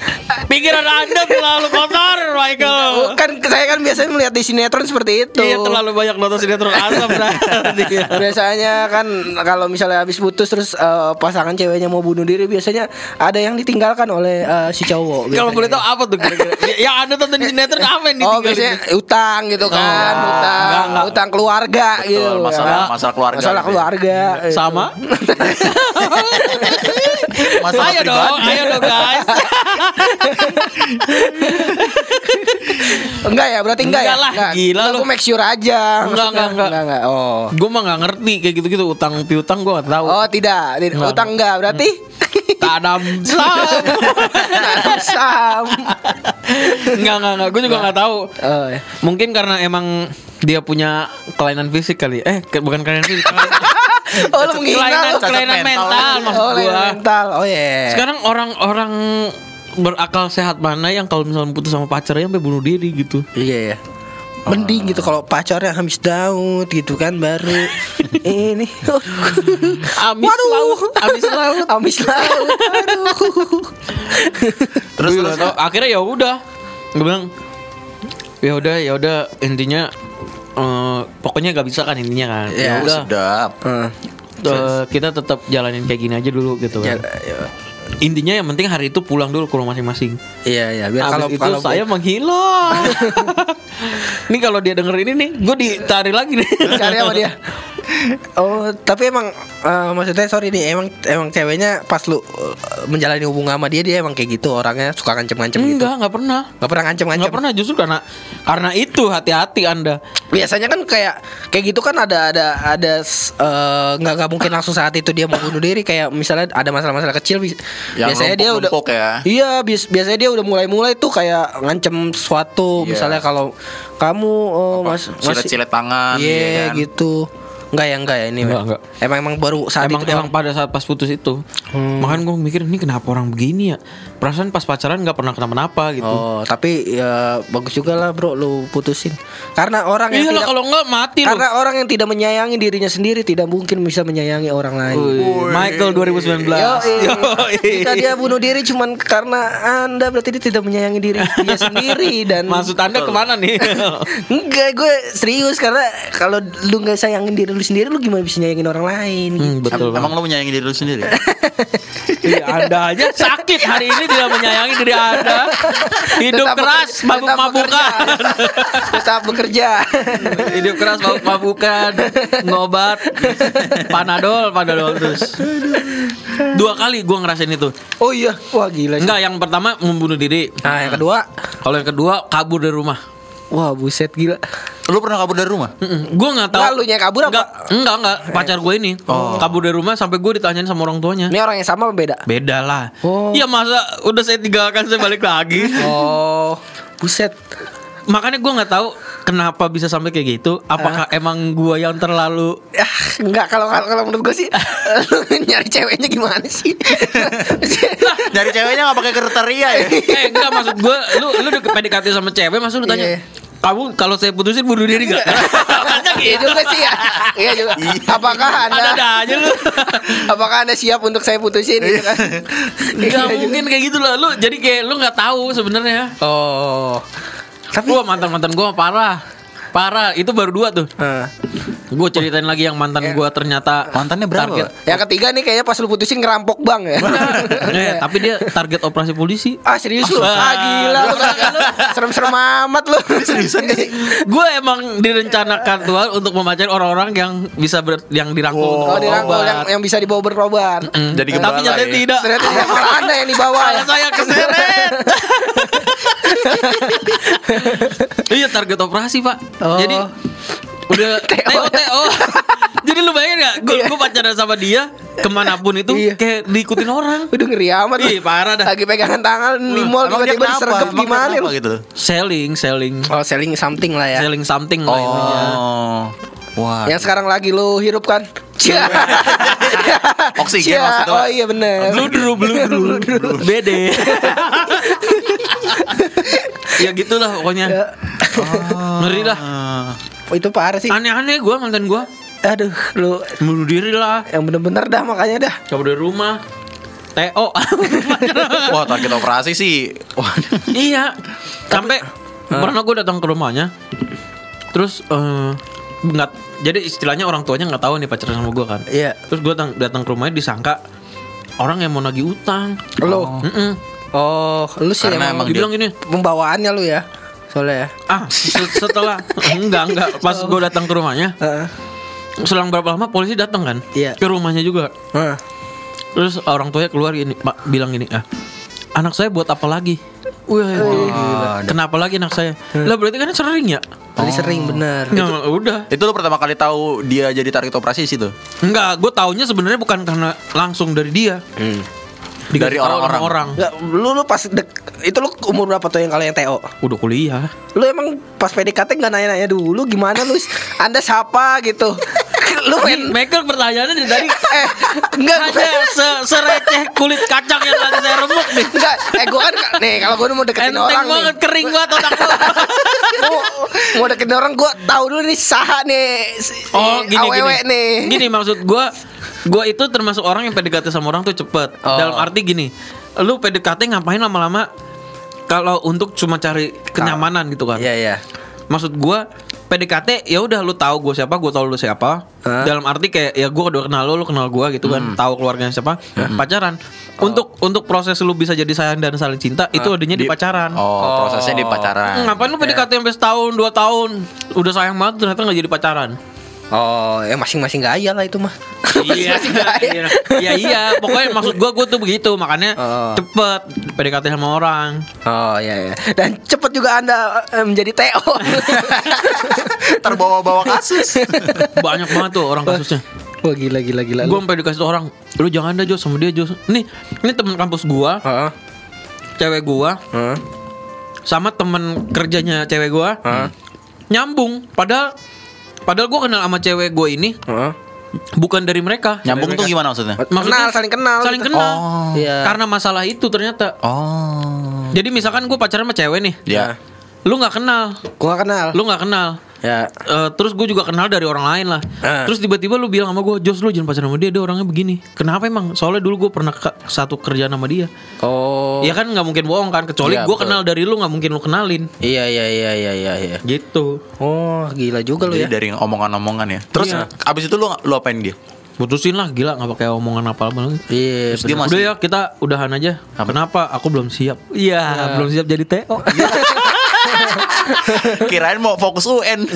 Pikiran Anda terlalu kotor, Michael. Kan saya kan biasanya melihat di sinetron seperti itu. Iya terlalu banyak nonton sinetron asam. Biasanya kan kalau misalnya habis putus terus eh, pasangan ceweknya mau bunuh diri biasanya ada yang ditinggalkan oleh eh, si cowok. Kalau boleh tahu apa tuh kira-kira? Yang Anda tonton di sinetron apa yang Oh ditinggalin? biasanya utang gitu kan, Oh, utang, enggak, enggak. utang keluarga Betul, gitu. masalah- ya. masalah keluarga Masalah gitu ya. keluarga. gitu. Sama? <laughs> <laughs> Masalah ayo dong, pribadi. ayo dong guys. Enggak ya, berarti enggak, Enggak ya? lah, gila lu. Gue make sure aja. Enggak, maksudnya. enggak, enggak. enggak. Oh. gue mah nggak ngerti kayak gitu-gitu utang piutang gue nggak tahu. Oh, tidak. Enggak. Utang enggak berarti Tanam <laughs> saham. Tanam saham. Enggak, enggak, enggak. Gue juga nggak tahu. Oh, ya. Mungkin karena emang dia punya kelainan fisik kali. Eh, bukan kelainan fisik. <laughs> <laughs> Oh, lu menghina kelainan, kelainan mental. mental, maksud Oh, gua. mental. Oh, ya. Sekarang orang-orang berakal sehat mana yang kalau misalnya putus sama pacarnya sampai bunuh diri gitu. Iya ya. Mending gitu kalau pacarnya habis daun gitu kan baru <laughs> ini. Amis Waduh. laut, amis laut. <laughs> Amis laut. Aduh. Terus terus akhirnya ya udah. Gue bilang ya udah ya udah intinya eh, pokoknya gak bisa kan intinya kan. Ya, Ya udah. sedap. Eh, eh, kita tetap jalanin kayak gini aja dulu gitu ya, kan. ya. Intinya yang penting hari itu pulang dulu ke rumah masing-masing. Iya ya, biar kalau itu kalau saya menghilang. <laughs> ini kalau dia denger ini nih, gue ditarik lagi nih. <laughs> cari apa dia? <laughs> Oh, tapi emang eh, maksudnya sorry nih, emang emang ceweknya pas lu eh, menjalani hubungan sama dia dia emang kayak gitu orangnya suka ngancem-ngancem gitu. Enggak, enggak pernah. Gak pernah ngancem-ngancem. Enggak pernah justru karena karena itu hati-hati Anda. Biasanya kan kayak kayak gitu kan ada ada ada eh, nggak nggak mungkin langsung saat itu dia mau bunuh diri kayak misalnya ada masalah-masalah kecil Yang biasanya dia udah ya. Iya, bias- biasanya dia udah mulai-mulai tuh kayak ngancem suatu Iya. misalnya kalau kamu oh, mas masih Cilet-cilet tangan Iya ya kan? gitu. Enggak ya enggak ya ini. Enggak, enggak. Emang emang baru saat emang itu emang doang. pada saat pas putus itu. Hmm. Makanya gue mikir ini kenapa orang begini ya? Perasaan pas pacaran nggak pernah kenapa-napa gitu. Oh, tapi ya bagus juga lah bro lu putusin. Karena orang yang Iya tidak kalau enggak mati karena orang yang tidak menyayangi dirinya sendiri tidak mungkin bisa menyayangi orang lain. Wih, Michael 2019. Yo, Yoi. Jika dia bunuh diri cuman karena Anda berarti dia tidak menyayangi diri dia sendiri dan Maksud Anda ke mana nih? <laughs> Enggak, gue serius karena kalau lu nggak sayangin diri lu sendiri lu gimana bisa nyayangin orang lain? Hmm, betul. Em- Emang lo menyayangi diri lu sendiri? <laughs> Iya, anda aja sakit hari ini tidak menyayangi diri Anda. Hidup Tetap keras, mabuk-mabukan. bekerja. tetap bekerja. <laughs> Hidup keras, mabuk-mabukan, ngobat, panadol, panadol terus. Dua kali gua ngerasain itu. Oh iya, wah gila. sih. Enggak, yang pertama membunuh diri. Nah, yang kedua, Kalau yang kedua kabur dari rumah. wah buset gila. Lu pernah kabur dari rumah? Mm-mm. Gua nggak tahu. Nggak, lu nya kabur apa? Enggak, enggak, enggak. Pacar gue ini kabur dari rumah sampai gue ditanyain sama orang tuanya. Ini orang yang sama apa beda? Beda lah. Oh. Iya masa udah saya tinggalkan saya balik lagi. <laughs> Oh, buset. Makanya gue nggak tahu kenapa bisa sampai kayak gitu. Apakah emang gue yang terlalu Ah, enggak kalau kalau kalau menurut gue sih lu <laughs> nyari ceweknya gimana sih? Nyari ceweknya gak pakai kriteria ya? <laughs> eh enggak maksud gue lu lu udah PDKT sama cewek maksud lu tanya Iya. Kamu kalau saya putusin bunuh diri gak? Makanya Iya gitu. <laughs> juga sih ya. Iya juga. Apakah Ada anda ada aja lu. <laughs> apakah anda siap untuk saya putusin gitu kan? Gak Iya juga. mungkin kayak gitu lah. Lu jadi kayak lu nggak tahu sebenarnya. Oh. Tapi Gua mantan mantan gua parah, parah. Itu baru dua tuh. Gue ceritain lagi yang mantan gua ternyata Mantannya berapa, target. Yang ketiga nih kayaknya pas lu putusin ngerampok bang ya. Eh, <laughs> tapi dia target operasi polisi. Ah serius lu? Ah gila lu. Serem-serem amat lu. Seriusan gak sih? Gue emang direncanakan Tuhan untuk memancing orang-orang yang bisa ber, yang dirangkul Oh, Oh untuk dirangkul yang, yang bisa dibawa berobat. Mm. Jadi tapi nyatanya ya? tidak. Ternyata malah anda yang dibawa ya. Malah saya keseret. <laughs> iya target operasi pak. Oh. Jadi udah TO. TO TO. Jadi lu bayangin gak? Gue Iya. pacaran sama dia ke mana pun itu Iya. kayak diikutin orang. Udah ngeri amat. Ih parah dah. Lagi pegangan tangan di mall tiba-tiba disergap gimana lu? gitu? Selling, selling, Oh selling something lah ya. selling something lah intinya. Oh. Wah. Yang sekarang lagi lu hirup kan? Cia. <laughs> Oksigen Cia. maksudnya. Oh iya bener. Bludru, bludru, bede. <laughs> ya gitulah pokoknya. Ngeri lah. Oh, itu parah sih. Aneh-aneh gue mantan gue. Aduh, lu Bunuh diri lah. yang bener-bener dah makanya dah. Kabur dari rumah. TO. <laughs> Wah, target operasi sih. Wah. <laughs> iya. Sampai pernah gue datang ke rumahnya. Terus eh nggak jadi istilahnya orang tuanya nggak tahu nih pacaran sama gue kan. Iya. Terus gue datang datang ke rumahnya disangka orang yang mau nagih utang. Lu. Mm-mm. Oh, lu sih Karena emang emang Dibilang gini, pembawaannya lu ya. Soalnya ya. ah se- setelah <laughs> enggak enggak pas gue datang ke rumahnya Heeh. selang berapa lama polisi datang kan Iya. ke rumahnya juga Heeh. terus orang tuanya keluar gini pak bilang gini ah anak saya buat apa lagi Wah, gila. kenapa lagi anak saya lah berarti kan sering ya Tadi sering bener. Nggak, udah Itu lo pertama kali tahu dia jadi target operasi di situ. enggak gue taunya sebenarnya bukan karena langsung dari dia Dari orang-orang. orang Enggak, lu lu pas dek, itu lu umur berapa tuh yang kalau yang TO? udah kuliah Lu emang pas PDKT nggak nanya-nanya dulu gimana lu? Anda siapa gitu? <laughs> lu main Michael pertanyaannya dari tadi <laughs> eh enggak hanya se sereceh kulit kacang yang tadi saya remuk nih enggak eh gua kan nih kalau gua mau deketin enteng orang banget nih kering banget otak gua. <laughs> mau, mau deketin orang gua tahu dulu nih saha nih si- Oh gini awewe gini nih Gini maksud gua Gua itu termasuk orang yang PDKT sama orang tuh cepet Oh. Dalam arti gini Lu PDKT ngapain lama-lama Kalau untuk cuma cari kenyamanan gitu kan iya iya Maksud gua PDKT ya udah lu tahu gue siapa, gue tahu lu siapa. Hah? Dalam arti kayak ya gue udah kenal lu, lu kenal gue gitu kan, tahu keluarganya siapa, pacaran. Untuk untuk proses lu bisa jadi sayang dan saling cinta itu adanya di, pacaran. Oh, prosesnya di pacaran. Hmm, Ngapain lu PDKT sampai setahun, dua tahun Udah sayang banget ternyata gak jadi pacaran oh ya masing-masing gaya lah itu mah <laughs> Iya, gaya iya, iya, iya. Pokoknya maksud gua gua tuh begitu, makanya Oh. cepet PDKT sama orang. oh iya iya dan cepet juga anda eh, menjadi TO <laughs> Terbawa-bawa kasus. <laughs> Banyak banget tuh orang kasusnya. wah gila gila gila Gua sampai dikasih tuh orang, lu jangan dah Jos sama dia Jos. Nih, ini teman kampus gua, Heeh. cewek gua, Heeh. sama temen kerjanya cewek gua, Heeh. nyambung. Padahal, padahal gua kenal sama cewek gua ini Heeh. bukan dari mereka. Nyambung tuh gimana maksudnya? Maksudnya kenal saling kenal Saling gitu. kenal. Oh. Iya. Karena masalah itu ternyata. Oh. Jadi misalkan gue pacaran sama cewek nih, Ya. lu nggak kenal, gua gak kenal lu nggak kenal. Ya Eh, terus gue juga kenal dari orang lain lah. Ah. Terus tiba-tiba lu bilang sama gue, Jos lu jangan pacaran sama dia, dia orangnya begini. Kenapa emang? Soalnya dulu gue pernah ke- satu kerjaan sama dia. oh Ya kan nggak mungkin bohong kan, kecuali Iya, gue kenal dari lu nggak mungkin lu kenalin. iya iya iya iya iya iya Gitu. oh gila juga lu Jadi ya dari omongan-omongan ya. Terus Iya. abis itu lu lu apain dia? Putusin lah, gila nggak pakai omongan apa apa lagi. iya Terus dia masih Udah ya kita udahan aja. Kenapa? Aku belum siap. Iya, belum siap jadi TO. <laughs> <laughs> kirain mau fokus UN.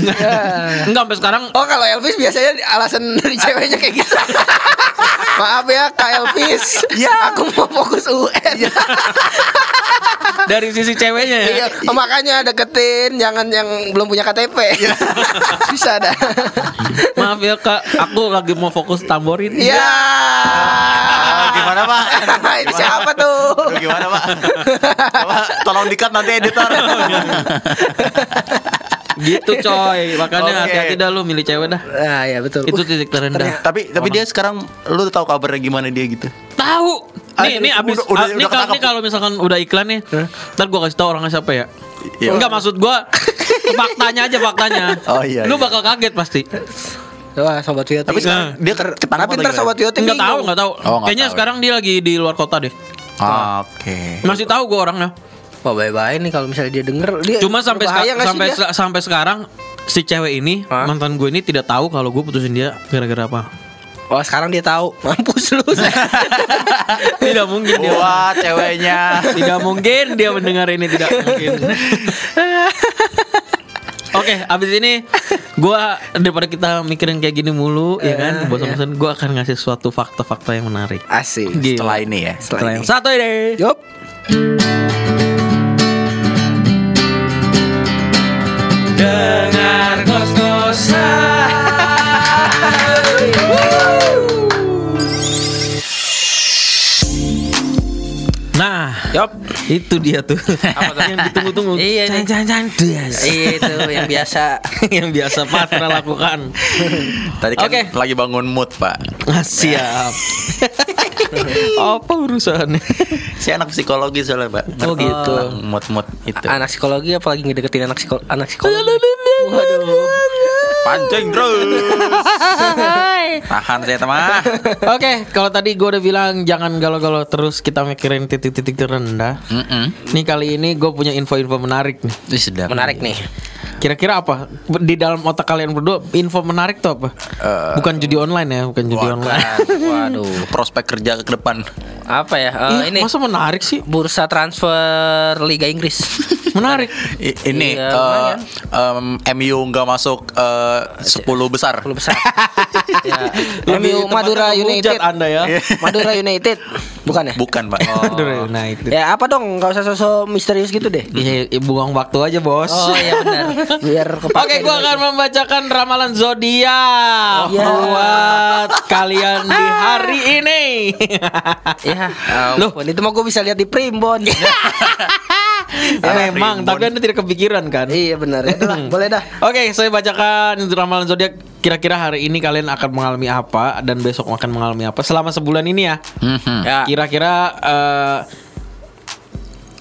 Enggak sampai sekarang Oh kalau Elvis biasanya alasan dari ceweknya kayak gitu. <laughs> Maaf ya Kak Elvis. Ya. Aku mau fokus UN <laughs> dari sisi ceweknya ya. Iya, oh, makanya deketin jangan yang belum punya KTP. <laughs> Bisa dah. Maaf ya kak, aku lagi mau fokus tamborin. Iya. Ah, gimana pak? <laughs> Ini siapa tuh? Aduh, gimana pak? Coba tolong dikat nanti editor. <laughs> Gitu coy. Makanya hati-hati dah lu milih cewek dah. Nah, ya betul. Itu titik terendah. tapi tapi dia sekarang lu tahu kabarnya gimana dia gitu? Tahu. Nih, Ah, nih abis udah- udah- ah, nih udah nih kalau misalkan udah iklan nih, ntar gua kasih tau orangnya siapa ya. Iya. Enggak maksud gua Faktanya aja faktanya. Oh, iya, Lu iya. bakal kaget pasti. Wah, sobat Vio. Tapi sekarang dia ke- ketangkap Tapi ntar sobat Vio Enggak tahu, enggak tahu. Oh, Kayaknya tahu. sekarang dia lagi di luar kota deh. Oke. Masih tahu gue orangnya. Wah, bye-bye nih kalau misalnya dia denger dia Cuma sampai seka- sampai dia? se- sampai sekarang si cewek ini Hah? mantan gue ini tidak tahu kalau gue putusin dia gara-gara apa. Oh, sekarang dia tahu. <laughs> Mampus lu. <laughs> Tidak mungkin dia. Wah, ceweknya. <laughs> Tidak mungkin dia mendengar ini tidak mungkin. Oke, abis ini gua daripada kita mikirin kayak gini mulu, ya kan, bosan-bosan, gua akan ngasih suatu fakta-fakta yang menarik. Asik. Gila. Setelah ini ya. Setelah yang satu ini. Yup. Dengar Nah, Yup. Itu dia tuh. yang ditunggu-tunggu. <laughs> Iya nih. Jangan-jangan Itu yang biasa. <laughs> yang biasa Patra lakukan. <laughs> Tadi kan Oke. lagi bangun mood, Pak. Ah, Siap. Apa urusannya? Si anak psikologi soalnya, Pak. Oh, gitu. Mood-mood itu. Anak psikologi apalagi ngedeketin anak psikologi anak psikologi. Waduh. Pancing terus. Tahan saya teman. Oke, kalau tadi gue udah bilang jangan galau-galau terus kita mikirin titik-titik terendah. Mm-mm. Nih kali ini gue punya info-info menarik nih. Ini sedap. Menarik nih. Kira-kira apa? Di dalam otak kalian berdua info menarik tuh apa? Eh, bukan judi online ya, bukan judi bukan. online. <laughs> Waduh. Prospek kerja ke depan. Apa ya? Eh, Iya, ini masa menarik sih? bursa transfer Liga Inggris. Menarik. I- ini Iya, lumayan. em, MU nggak masuk eh, 10 besar. 10 besar. <laughs> ya. Lebih MU Madura United. Anda ya. <laughs> Madura United. Bukan ya? Bukan, Pak. Madura United. Ya apa dong? Gak usah sosok misterius gitu deh. Iya, iya, buang waktu aja, Bos. Oh iya benar. Biar. <laughs> Oke, gua akan membacakan ramalan zodiak Iya. buat kalian di hari ini. Ya, Loh. ampun, itu mah gue bisa lihat di Primbon. <laughs> Ya, memang, tapi anda tidak kepikiran kan? iya benar. Ya, boleh dah. Oke, saya bacakan ramalan zodiak. Kira-kira hari ini kalian akan mengalami apa dan besok akan mengalami apa selama sebulan ini ya. Mhm. Ya. Kira-kira eh,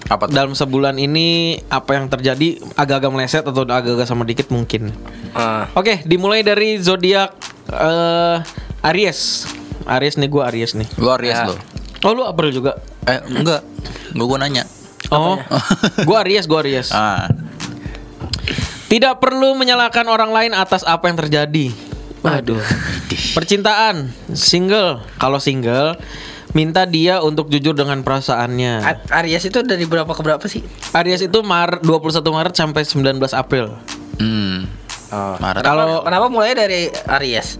Apa tuh? dalam sebulan ini apa yang terjadi agak-agak meleset atau agak-agak sama dikit mungkin. Ah. Oke, dimulai dari zodiak eh, Aries. Aries nih gua Aries nih. Gua Aries Ya. lo. Oh, lu April juga. Eh, enggak. Gua gua nanya. Oh, gua Aries, gua Aries. Ah. Tidak perlu menyalahkan orang lain atas apa yang terjadi. Waduh. Percintaan, single. Kalau single, minta dia untuk jujur dengan perasaannya. A- Aries itu dari berapa ke berapa sih? Aries itu Maret 21 Maret sampai 19 April. Hmm. Maret. Kenapa, Kalau- kenapa mulai dari Aries?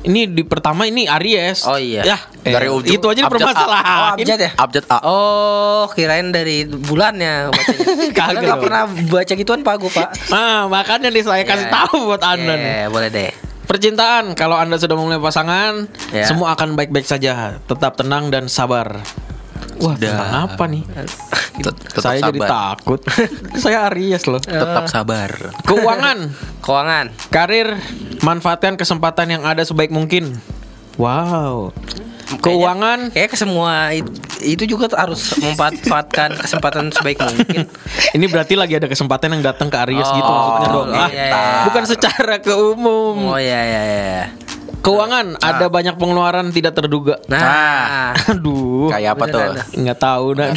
Ini di pertama ini Aries. Oh, iya. Ya, Dari eh, ujung itu aja permasalahan. Oh, abjad ya? Abjad A. Oh, kirain dari bulannya bacanya. <laughs> Kagak dong. pernah baca gituan Pak gue, Pak. Nah, makanya nih saya kasih Ya. tahu buat Anda nih. Eh, boleh deh. Percintaan, kalau Anda sudah memulai pasangan, Ya. semua akan baik-baik saja. Tetap tenang dan sabar. Wah, Sudah. tentang apa nih? Tet- tetap saya jadi sabar. takut. <laughs> saya Aries loh. Tetap sabar. Keuangan, <laughs> Keuangan. karir, manfaatkan kesempatan yang ada sebaik mungkin. Wow. Keuangan, Kayak ke semua it- itu juga harus memanfaatkan kesempatan sebaik mungkin. <laughs> ini berarti lagi ada kesempatan yang datang ke Aries gitu Oh, maksudnya dong. iya, Ah, iya, iya. Bukan secara ke umum. Oh iya iya iya. Keuangan, ada banyak pengeluaran tidak terduga. Nah, Aduh. Kayak apa tuh? Beneran dah. Nggak tahu dan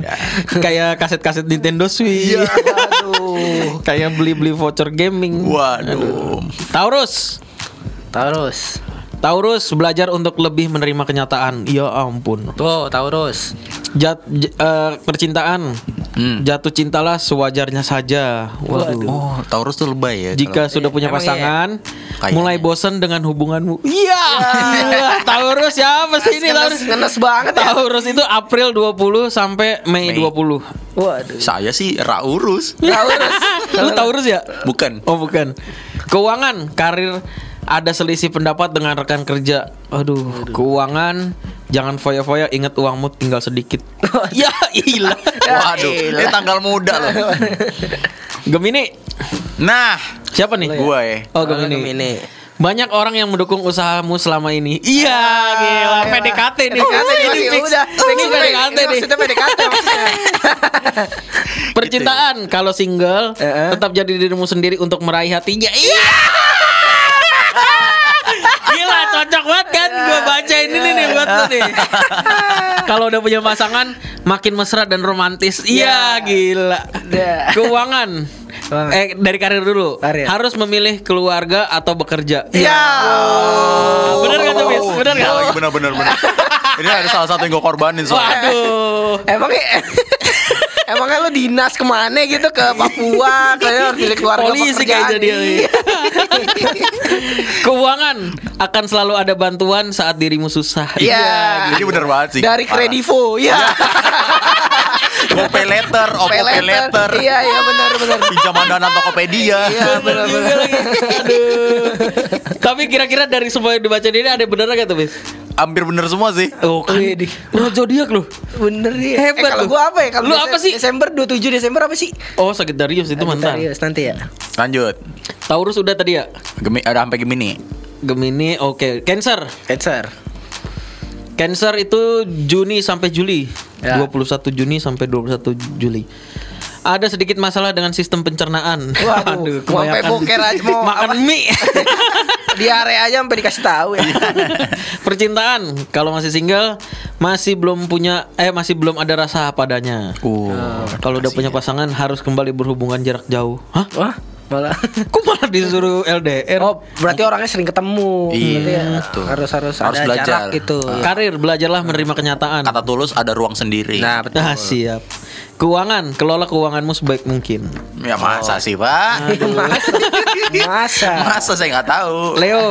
<laughs> kayak kaset-kaset Nintendo Switch. <laughs> aduh. kayak beli-beli voucher gaming. Waduh. Taurus. Taurus. Taurus belajar untuk lebih menerima kenyataan. Ya ampun. Tuh, Taurus. Jat, j- eh, percintaan. Hmm. Jatuh cintalah sewajarnya saja. Waduh. Oh, Taurus tuh lebay ya. Jika sudah punya Emang iya? pasangan, Kayaknya. mulai bosan dengan hubunganmu. Iya. Gila, Taurus siapa sih ini Taurus? Ngenes, banget ya. Taurus itu April 20 sampai Mei, Mei. 20. Waduh. Saya sih Raurus. Taurus. Lu Taurus ya? Bukan. Oh bukan. Keuangan, karir ada selisih pendapat dengan rekan kerja. Aduh, keuangan jangan foya-foya ingat uangmu tinggal sedikit. <laughs> ya ilah. <laughs> Waduh, ini tanggal muda loh. <laughs> Gemini, Nah, siapa nih? gua ya. Oh, Oh, Gemini. Gemini. Banyak orang yang mendukung usahamu selama ini. Iya, gila. PDKT nih. PDKT nih, Ini masih fix. udah. Ini PDKT nih. Maksudnya PDKT maksudnya. Percintaan kalau single tetap jadi dirimu sendiri untuk meraih hatinya. Iya. Gila cocok banget kan Gue bacain ini nih buat lu nih <laughs> Kalau udah punya pasangan Makin mesra dan romantis Iya gila Dah. Keuangan. Eh dari karir dulu Karir. Harus memilih keluarga atau bekerja Iya. Ah, Bener gak tuh Bis? Bener gak? Oh, bener bener bener. Ini ada salah satu yang gue korbanin soalnya. Waduh Emangnya <laughs> Emangnya lo dinas ke mana gitu ke Papua Kayaknya harus pilih keluarga Polisi kayaknya dia. Iya. Keuangan akan selalu ada bantuan saat dirimu susah. Iya. Ini bener banget sih. Dari. Kredivo Iya Mau pay letter, oh letter. Iya iya benar benar Pinjaman dana Tokopedia. Iya benar benar. Tapi kira-kira dari semua yang dibaca ini ada bener gak tuh, Bis? Hampir bener semua sih. Oh, kan. Lu zodiak lu. Bener nih Hebat eh, kalau lu. gua apa ya? Kalau Lu Dese- apa sih? Desember 27 Desember apa sih? Oh, Sagittarius itu mantan. Sagittarius nanti ya. Lanjut. Taurus udah tadi ya? Gemi, ada sampai Gemini. Gemini, oke. Cancer. Cancer. Cancer itu Juni sampai Juli. Ya. 21 Juni sampai 21 Juli. Ada sedikit masalah dengan sistem pencernaan. Waduh, mau sampai boker aja, mau makan apa? mie. <laughs> Diare aja sampai dikasih tahu ya. <laughs> Percintaan, kalau masih single masih belum punya eh masih belum ada rasa padanya. Uh. Kalau udah punya pasangan harus kembali berhubungan jarak jauh. Hah? Wah, malah. <laughs> Kok malah disuruh LDR? Oh, berarti orangnya sering ketemu. Iya, ya betul. Harus harus Harus ada belajar. jarak gitu. Karir, belajarlah menerima kenyataan. Kata tulus ada ruang sendiri. Nah, betul. Ah, siap. Keuangan, kelola keuanganmu sebaik mungkin. ya masa sih pak? Masa? <laughs> Masa? Masa saya nggak tahu. Leo.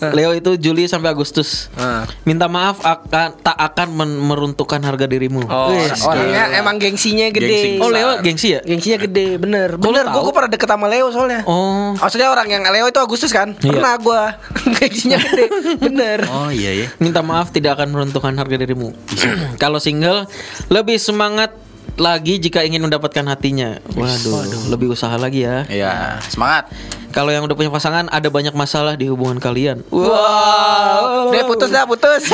Leo itu Juli sampai Agustus. Ah. Minta maaf akan tak akan men- meruntuhkan harga dirimu. Oh, Wih, orangnya emang gengsinya gede. Gengsi Oh, Leo gengsi ya? Gengsinya gede, bener. Bener, gue pernah deket sama Leo soalnya. Oh. Maksudnya orang yang Leo itu Agustus kan? Iya. Pernah gue <laughs> Gengsinya gede, bener. Oh iya ya. Minta maaf tidak akan meruntuhkan harga dirimu. <clears throat> Kalau single, lebih semangat lagi jika ingin mendapatkan hatinya. Waduh, lebih usaha lagi ya. Iya. Semangat. Kalau yang udah punya pasangan, ada banyak masalah di hubungan kalian. Wow. Dia putus dah, putus.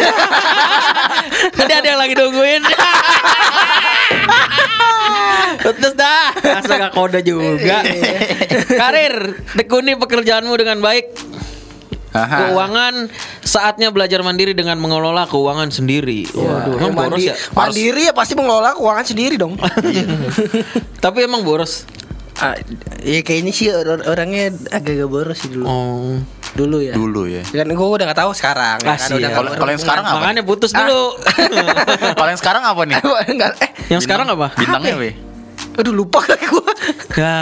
<laughs> Tadi ada yang lagi nungguin. <laughs> Putus dah. Masa gak kode juga. Karir, tekuni pekerjaanmu dengan baik. Aha. Keuangan saatnya belajar mandiri dengan mengelola keuangan sendiri. Waduh, emang boros Mandi- ya? Mandiri ya pasti mengelola keuangan sendiri dong. <laughs> Tapi emang boros. ah, ya kayaknya sih or- orangnya agak-agak boros sih dulu. Oh. Dulu ya. Dulu ya. Kan gue udah gak tahu sekarang. ya Ah, kan, nggak Kalau- kalau yang sekarang apa? Makanya putus dulu. <laughs> Kalau yang sekarang apa nih? <laughs> Enggak, eh, yang sekarang apa? Bintangnya weh. Aduh lupa lagi gue. Ya.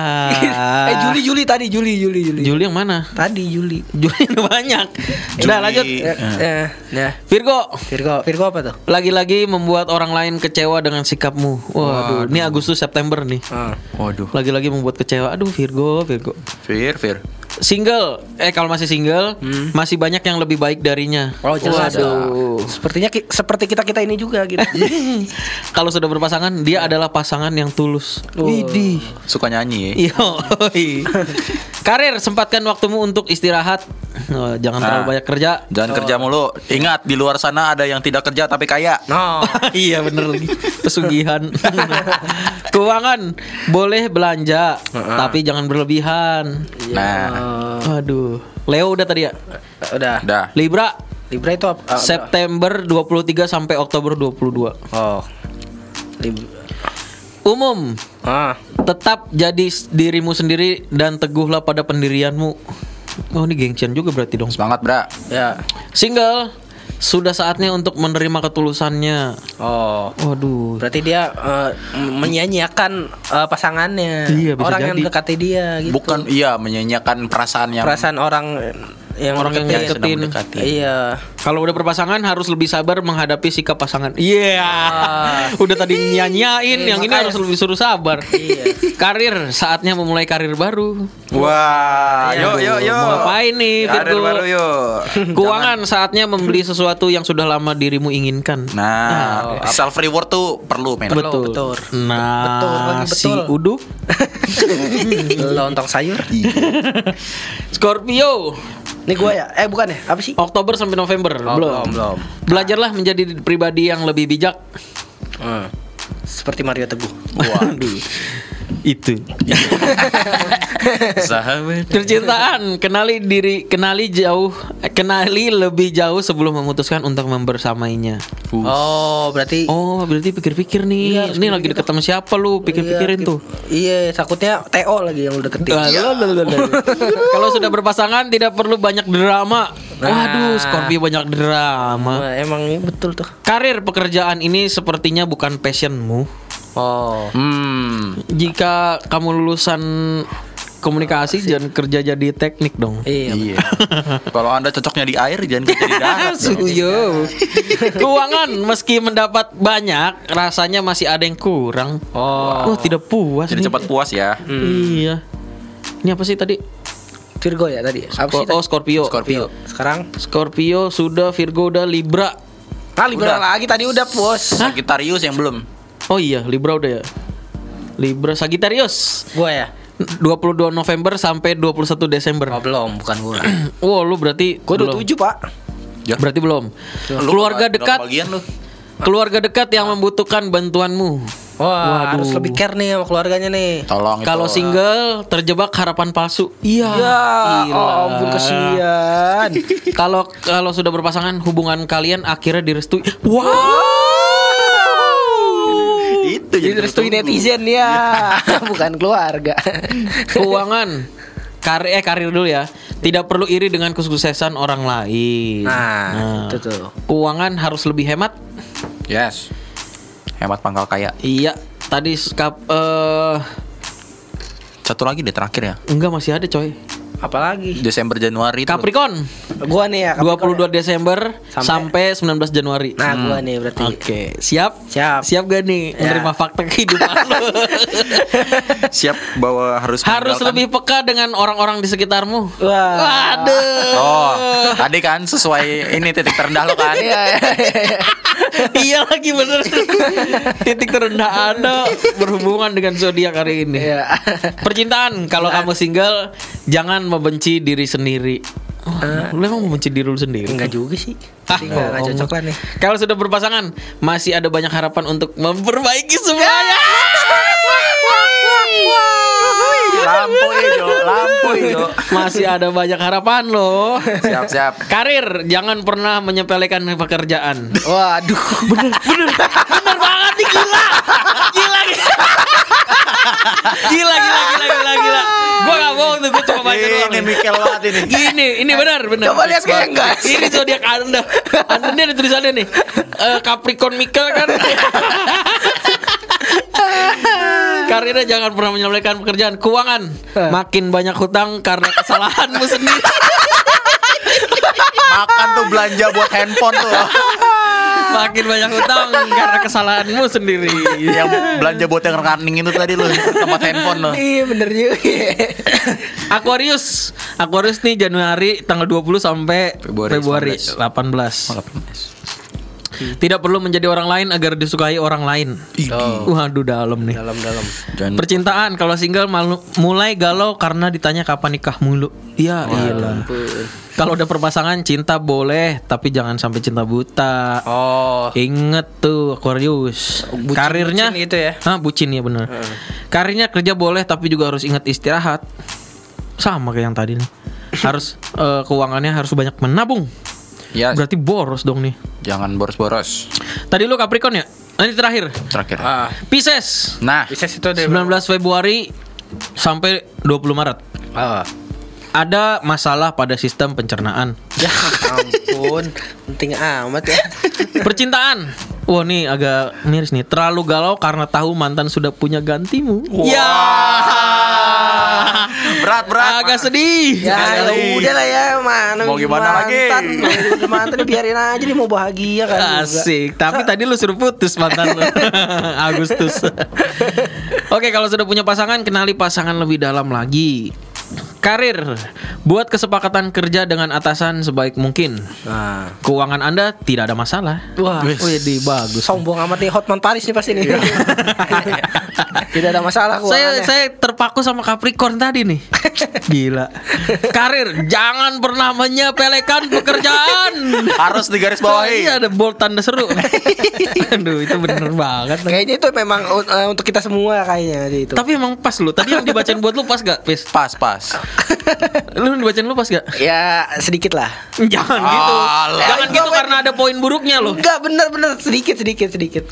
eh Juli Juli tadi Juli Juli Juli. Juli yang mana? Tadi Juli. Juli yang banyak. Udah Juli. lanjut. Ya, ya, ya. Virgo, Virgo, Virgo apa tuh? lagi-lagi membuat orang lain kecewa dengan sikapmu. Waduh, ini Agustus September nih. Ah. Waduh. Lagi-lagi membuat kecewa. Aduh, Virgo, Virgo. Fir, Fir. Single, eh kalau masih single, masih banyak yang lebih baik darinya. Oh jelas Waduh. Sepertinya ki- seperti kita kita ini juga gitu. <laughs> kalau sudah berpasangan, dia adalah pasangan yang tulus. Widih. Suka nyanyi ya. Karir, sempatkan waktumu untuk istirahat. Oh, jangan terlalu Nah. banyak kerja. Jangan kerja mulu. Ingat di luar sana ada yang tidak kerja tapi kaya. No. <laughs> iya bener lagi Pesugihan <laughs> Keuangan Boleh belanja Tapi jangan berlebihan Nah, Aduh Leo udah tadi ya Udah. udah. Libra Libra itu apa? Ah, September 23 sampai Oktober 22 Oh. Lib- Umum Ah. Tetap jadi dirimu sendiri Dan teguhlah pada pendirianmu Oh ini gengsian juga berarti dong Semangat, Bra. Ya. Single Sudah saatnya untuk menerima ketulusannya Oh. Waduh Berarti dia eh, m- menyanyiakan eh, pasangannya. Iya, bisa orang yang jadi. mendekati dia gitu. Bukan iya menyanyiakan perasaan yang perasaan orang yang Orang yang deketin. mendekati. Iya. Kalau udah berpasangan harus lebih sabar menghadapi sikap pasangan. Iya. udah tadi nyanyain, Iya, yang ini harus lebih suruh sabar. Iya. Karir, saatnya memulai karir baru. Wah, yuk yuk yuk. Mau ngapain nih, Karir baru yuk. <laughs> Keuangan saatnya membeli sesuatu yang sudah lama dirimu inginkan. Nah, self reward tuh perlu men. betul. betul. Nah, Betul, lagi si betul. uduk. <laughs> Lontong sayur. Scorpio, Ini gua ya? Eh bukan ya? Apa sih? Oktober sampai November. Oh, belum. belum, belum. Belajarlah menjadi pribadi yang lebih bijak. Hmm. Seperti Mario Teguh. Waduh. <laughs> Itu. <laughs> Sahabat. Percintaan, kenali diri, kenali jauh, kenali lebih jauh sebelum memutuskan untuk membersamainya. Oh, berarti Oh, berarti pikir-pikir Iya, nih. harus Ini lagi deket sama siapa lu? Pikir-pikirin Iya, tuh. Iya, takutnya TO lagi yang lu deketin. <laughs> Kalau sudah berpasangan tidak perlu banyak drama. Waduh, Scorpio banyak drama. Wah, emang ini betul tuh. Karir pekerjaan ini sepertinya bukan passionmu. Oh. Hmm. Jika kamu lulusan komunikasi jangan kerja jadi teknik dong. Iya. Iya. <laughs> Kalau anda cocoknya di air jangan kerja di darat. <laughs> Suyo. <laughs> Keuangan meski mendapat banyak, rasanya masih ada yang kurang. Oh. Oh, tidak puas. Jadi nih. cepat puas ya. Iya. Ini apa sih tadi? Virgo ya tadi. Apa sih? Oh? Scorpio. Scorpio. Sekarang Scorpio sudah, Virgo udah, Libra. Ah, Libra Udah. lagi tadi udah bos. Sagittarius yang belum. Oh iya, Libra udah ya. Libra Sagittarius. Gua ya? 22 November sampai 21 Desember. Oh, belum, bukan gua. <clears throat> Wow, lu berarti Gua belum. 27, Pak. Ya. Berarti belum. Lu Keluarga dekat, Bagian lu. keluarga dekat yang membutuhkan bantuanmu. Wah, Waduh. harus lebih care nih sama keluarganya nih. Tolong. Kalau single terjebak harapan palsu. Iya. Ya, oh ampun kesian. <laughs> Kalau kalau sudah berpasangan hubungan kalian akhirnya direstui. Wow. Jadi restui netizen ya, <laughs> bukan keluarga. Keuangan. Karir eh karir dulu ya. Tidak perlu iri dengan kesuksesan orang lain. Nah, itu tuh. Keuangan harus lebih hemat. Yes. Hemat pangkal kaya. Iya. Tadi skap eh Satu lagi deh terakhir ya. enggak masih ada coy. Apalagi? Desember Januari itu. Capricorn. Gua nih ya. Capricorn 22 Desember Sampai- sampai, 19 Januari. Nah, gua nih berarti. Oke, siap? Siap. Siap gak nih Ya. menerima fakta kehidupan lo? <laughs> Siap bahwa harus Harus lebih peka dengan orang-orang di sekitarmu. Wah. Waduh. Oh, tadi kan sesuai ini titik terendah lo kan. <laughs> Iya, iya, iya. iya lagi bener. Titik terendah Anda berhubungan dengan zodiak hari ini. Iya. Percintaan, kalau kamu single, jangan membenci diri sendiri. Wah, lu emang membenci diri lu sendiri? Enggak juga sih. <laughs> Ah, enggak enggak bohong. cocok lah nih. Kalau sudah berpasangan, masih ada banyak harapan untuk memperbaiki semuanya. Lampu hijau, lampu hijau. <laughs> Masih ada banyak harapan loh. Siap, siap. Karir, jangan pernah menyepelekan pekerjaan. Waduh. Bener banget <laughs> nih gila. Gila gila. Gila gila gila gila gila. Gua gak bohong tuh, gua cuma baca doang. Ini nih. Mikel banget ini. Gini, ini benar benar. Coba lihat kayak enggak. Ini zodiak Anda. Anda ini ada tulisannya nih. Eh, Capricorn Mikel kan. <laughs> Karirnya jangan pernah menyepelekan pekerjaan. Keuangan, makin banyak hutang karena kesalahanmu sendiri. Makan tuh belanja buat handphone tuh. Makin banyak hutang karena kesalahanmu sendiri. yang belanja buat yang rekening itu tadi lu tempat handphone lo. Iya bener juga. Aquarius. Aquarius nih Januari tanggal 20 sampai Februari Februari, 18. 18. Tidak perlu menjadi orang lain agar disukai orang lain. Oh. Waduh dalam nih. Dalam-dalam. Jangan Percintaan kalau single malu, mulai galau karena ditanya kapan nikah mulu. Ya iya. Kalau udah perpasangan cinta boleh tapi jangan sampai cinta buta. Oh. Inget tuh Aquarius. Bucin- Karirnya bucin itu ya? Hah, bucin ya bener. Karirnya kerja boleh tapi juga harus ingat istirahat. Sama kayak yang tadi nih. <laughs> Harus eh, keuangannya harus banyak menabung. Ya, Berarti boros dong nih. jangan boros-boros. Tadi lu Capricorn ya? Ini terakhir. Terakhir. Ah, Pisces. Nah, Pisces itu dari 19 Februari sampai 20 Maret. Ah. Ada masalah pada sistem pencernaan. Ya ampun, penting amat ya. Percintaan. Wah nih agak miris nih. Terlalu galau karena tahu mantan sudah punya gantimu. Ya. berat berat. Agak sedih. Ya, ya udah lah ya mana Mau gimana lagi? mantan, Udah mantan biarin aja dia mau bahagia kan juga. Asik. Tapi tadi lu suruh putus mantan lu. <laughs> Agustus. Oke, kalau sudah punya pasangan, kenali pasangan lebih dalam lagi. Karir, buat kesepakatan kerja dengan atasan sebaik mungkin. Nah. Keuangan Anda tidak ada masalah. Wah, Wih, di bagus. sombong amat nih Hotman Paris nih pasti nih. <laughs> Tidak ada masalah Saya saya terpaku sama Capricorn tadi nih. <laughs> Gila. Karir jangan pernah menyepelekan pekerjaan. Harus digaris bawahi. Iya ada bold tanda seru. <laughs> Aduh itu bener banget. Kayaknya itu memang uh, untuk kita semua kayaknya itu. Tapi emang pas lu. Tadi yang dibacain buat lu pas gak, Pis? Pas pas. <laughs> Lu dibacain lu pas gak? ya sedikit lah. Jangan gitu. Alah. Jangan gitu karena ada poin buruknya loh. Enggak bener-bener sedikit sedikit sedikit.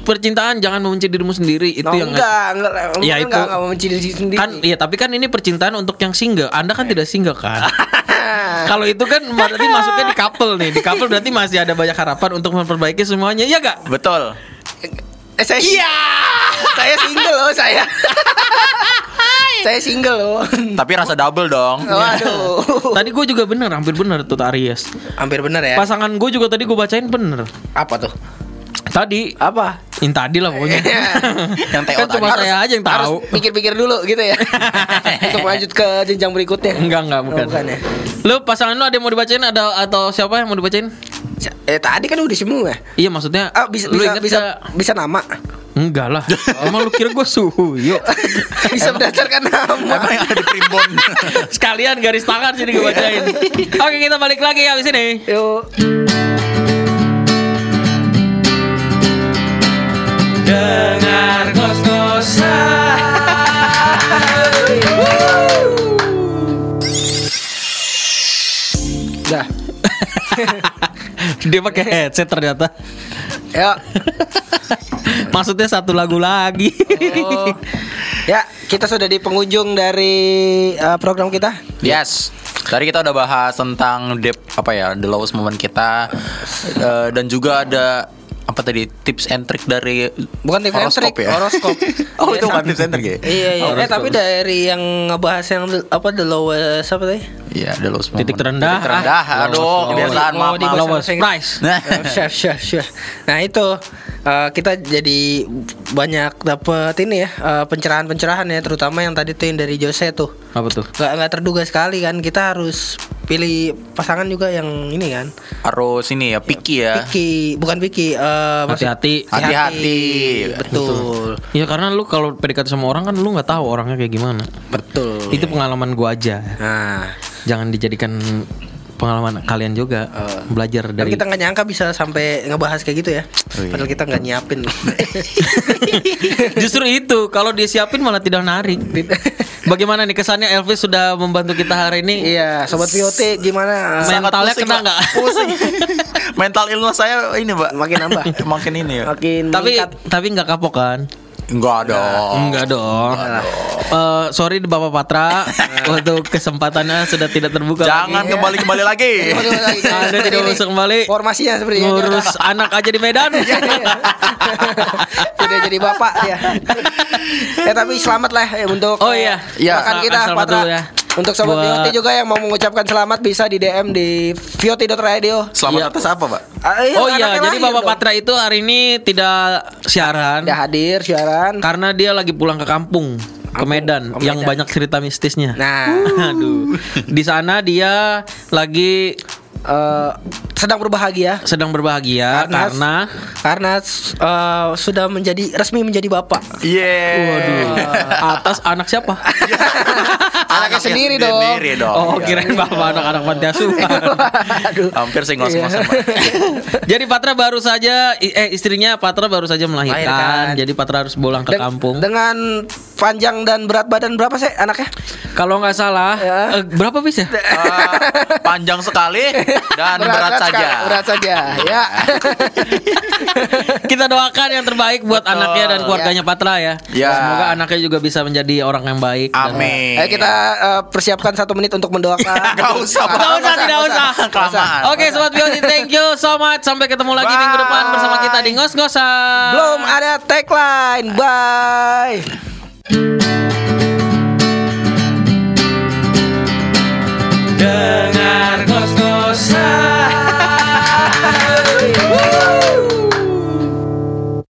Percintaan jangan membenci dirimu sendiri itu No, yang enggak, enggak, Ya, enggak, itu. enggak, enggak membenci diri sendiri. kan iya tapi kan ini percintaan untuk yang single. Anda kan tidak single kan? <laughs> Kalau itu kan berarti masuknya di couple nih. Di couple berarti masih ada banyak harapan untuk memperbaiki semuanya. Iya gak? Betul. eh, saya Iya. <laughs> saya single loh, saya. Saya single loh. Tapi rasa double dong. Waduh. Tadi gue juga bener, hampir bener tuh Aries. Hampir bener ya. Pasangan gue juga tadi gue bacain bener. Apa tuh? Tadi Apa? yang tadi lah pokoknya. Yang TO kan cuma tadi. saya aja yang tahu. Harus pikir-pikir dulu gitu ya. <laughs> Untuk lanjut ke jenjang berikutnya. Enggak enggak bukan. Oh, bukan ya. Lu pasangan lu ada yang mau dibacain ada atau siapa yang mau dibacain? Eh tadi kan udah semua. Iya maksudnya Ah, bisa lu bisa bisa, nggak? bisa nama. Enggak lah. Emang lu kira gue suhu? Yuk. <laughs> bisa berdasarkan nama. Emang yang ada di primbon. <laughs> Sekalian garis tangan sini gue bacain. Oke kita balik lagi habis ini. Yuk. Dengar Dah. <laughs> Dia pakai <laughs> headset ternyata. Yuk. <laughs> Maksudnya satu lagu lagi. Oh. Ya, kita sudah di penghujung dari uh, program kita. Yes. Tadi kita udah bahas tentang dep apa ya the lowest moment kita Eh, dan juga ada apa tadi tips and trick dari Bukan tips and trick, ya. horoskop. <laughs> oh itu bukan tips and trick ya? Iya, iya. Eh, tapi dari yang ngebahas yang the- apa the lowest apa tadi? Iya the lowest moment. Titik terendah. Titik terendah. Ah, Aduh kebiasaan mau maaf. Lowest price. Nah. Chef, chef, chef. Nah itu eh, kita jadi banyak dapet ini ya eh, pencerahan-pencerahan ya, terutama yang tadi tuh yang dari Jose tuh. Apa tuh? Gak nggak terduga sekali kan kita harus pilih pasangan juga yang ini kan Harus ini ya picky ya. Piki bukan Piki eh, maksud- Hati-hati. Hati-hati. betul Ya karena lu kalau PDKT sama orang kan lu nggak tahu orangnya kayak gimana. betul Itu pengalaman gua aja. nah Jangan dijadikan pengalaman kalian juga. Belajar Tapi dari kita nggak nyangka bisa sampai ngebahas kayak gitu ya. Oh, iya. Padahal kita nggak nyiapin. <laughs> Justru itu kalau dia siapin malah tidak menarik. Bagaimana nih kesannya Elvis sudah membantu kita hari ini? iya, sobat VOT gimana? Mentalnya kena nggak? <laughs> Mental illness saya ini, Mbak. Makin nambah. <laughs> Makin ini ya. Makin Tapi meningkat. tapi nggak kapok kan? Enggak dong. Enggak dong. Eh, sorry Bapak Patra <laughs> untuk kesempatannya sudah tidak terbuka. Jangan lagi. kembali-kembali lagi. <laughs> Kembali lagi. Anda tidak usah kembali. Formasinya seperti ini. ngurus <laughs> anak aja di Medan. Sudah jadi bapak ya. ya tapi selamat lah ya untuk Oh, eh, iya. Iya. rekan kita Selamat Patra. dulu ya. Untuk sobat Buat- VOT juga yang mau mengucapkan selamat bisa di DM di VOT.radio. Selamat Iya. atas apa, Pak? Ah, oh iya, jadi Bapak dong. Patra itu hari ini tidak siaran udah hadir siaran. karena dia lagi pulang ke kampung, ke Medan, ke yang Medan. banyak cerita mistisnya. Nah, <laughs> Aduh. Di sana dia lagi eh, sedang berbahagia sedang berbahagia Karena- karena, karena eh, sudah menjadi resmi menjadi bapak. Iya. waduh, atas anak siapa? <laughs> Anaknya sendiri dong. Sendiri dong. Oh, kirain bapak anak-anak panti asuhan. <laughs> Aduh. Hampir sih ngos-ngosan, Pak. <laughs> Jadi Patra baru saja eh istrinya Patra baru saja melahirkan. Melahirkan. Jadi Patra harus pulang ke Den- kampung. Dengan panjang dan berat badan berapa sih anaknya? Kalau nggak salah Ya. eh, berapa bis ya? Eh, panjang sekali dan berat, saja. Urat saja, ya. <laughs> Kita doakan yang terbaik buat Betul. anaknya dan keluarganya ya. Patra ya. ya. Semoga anaknya juga bisa menjadi orang yang baik. Amin. Dan... Ayo kita uh, persiapkan satu menit untuk mendoakan. <laughs> Gak usah. Gak usah, tidak usah. Oke, sobat Bioti, thank you so much. Sampai ketemu lagi minggu depan bersama kita di ngos-ngosan. Belum ada tagline. Bye.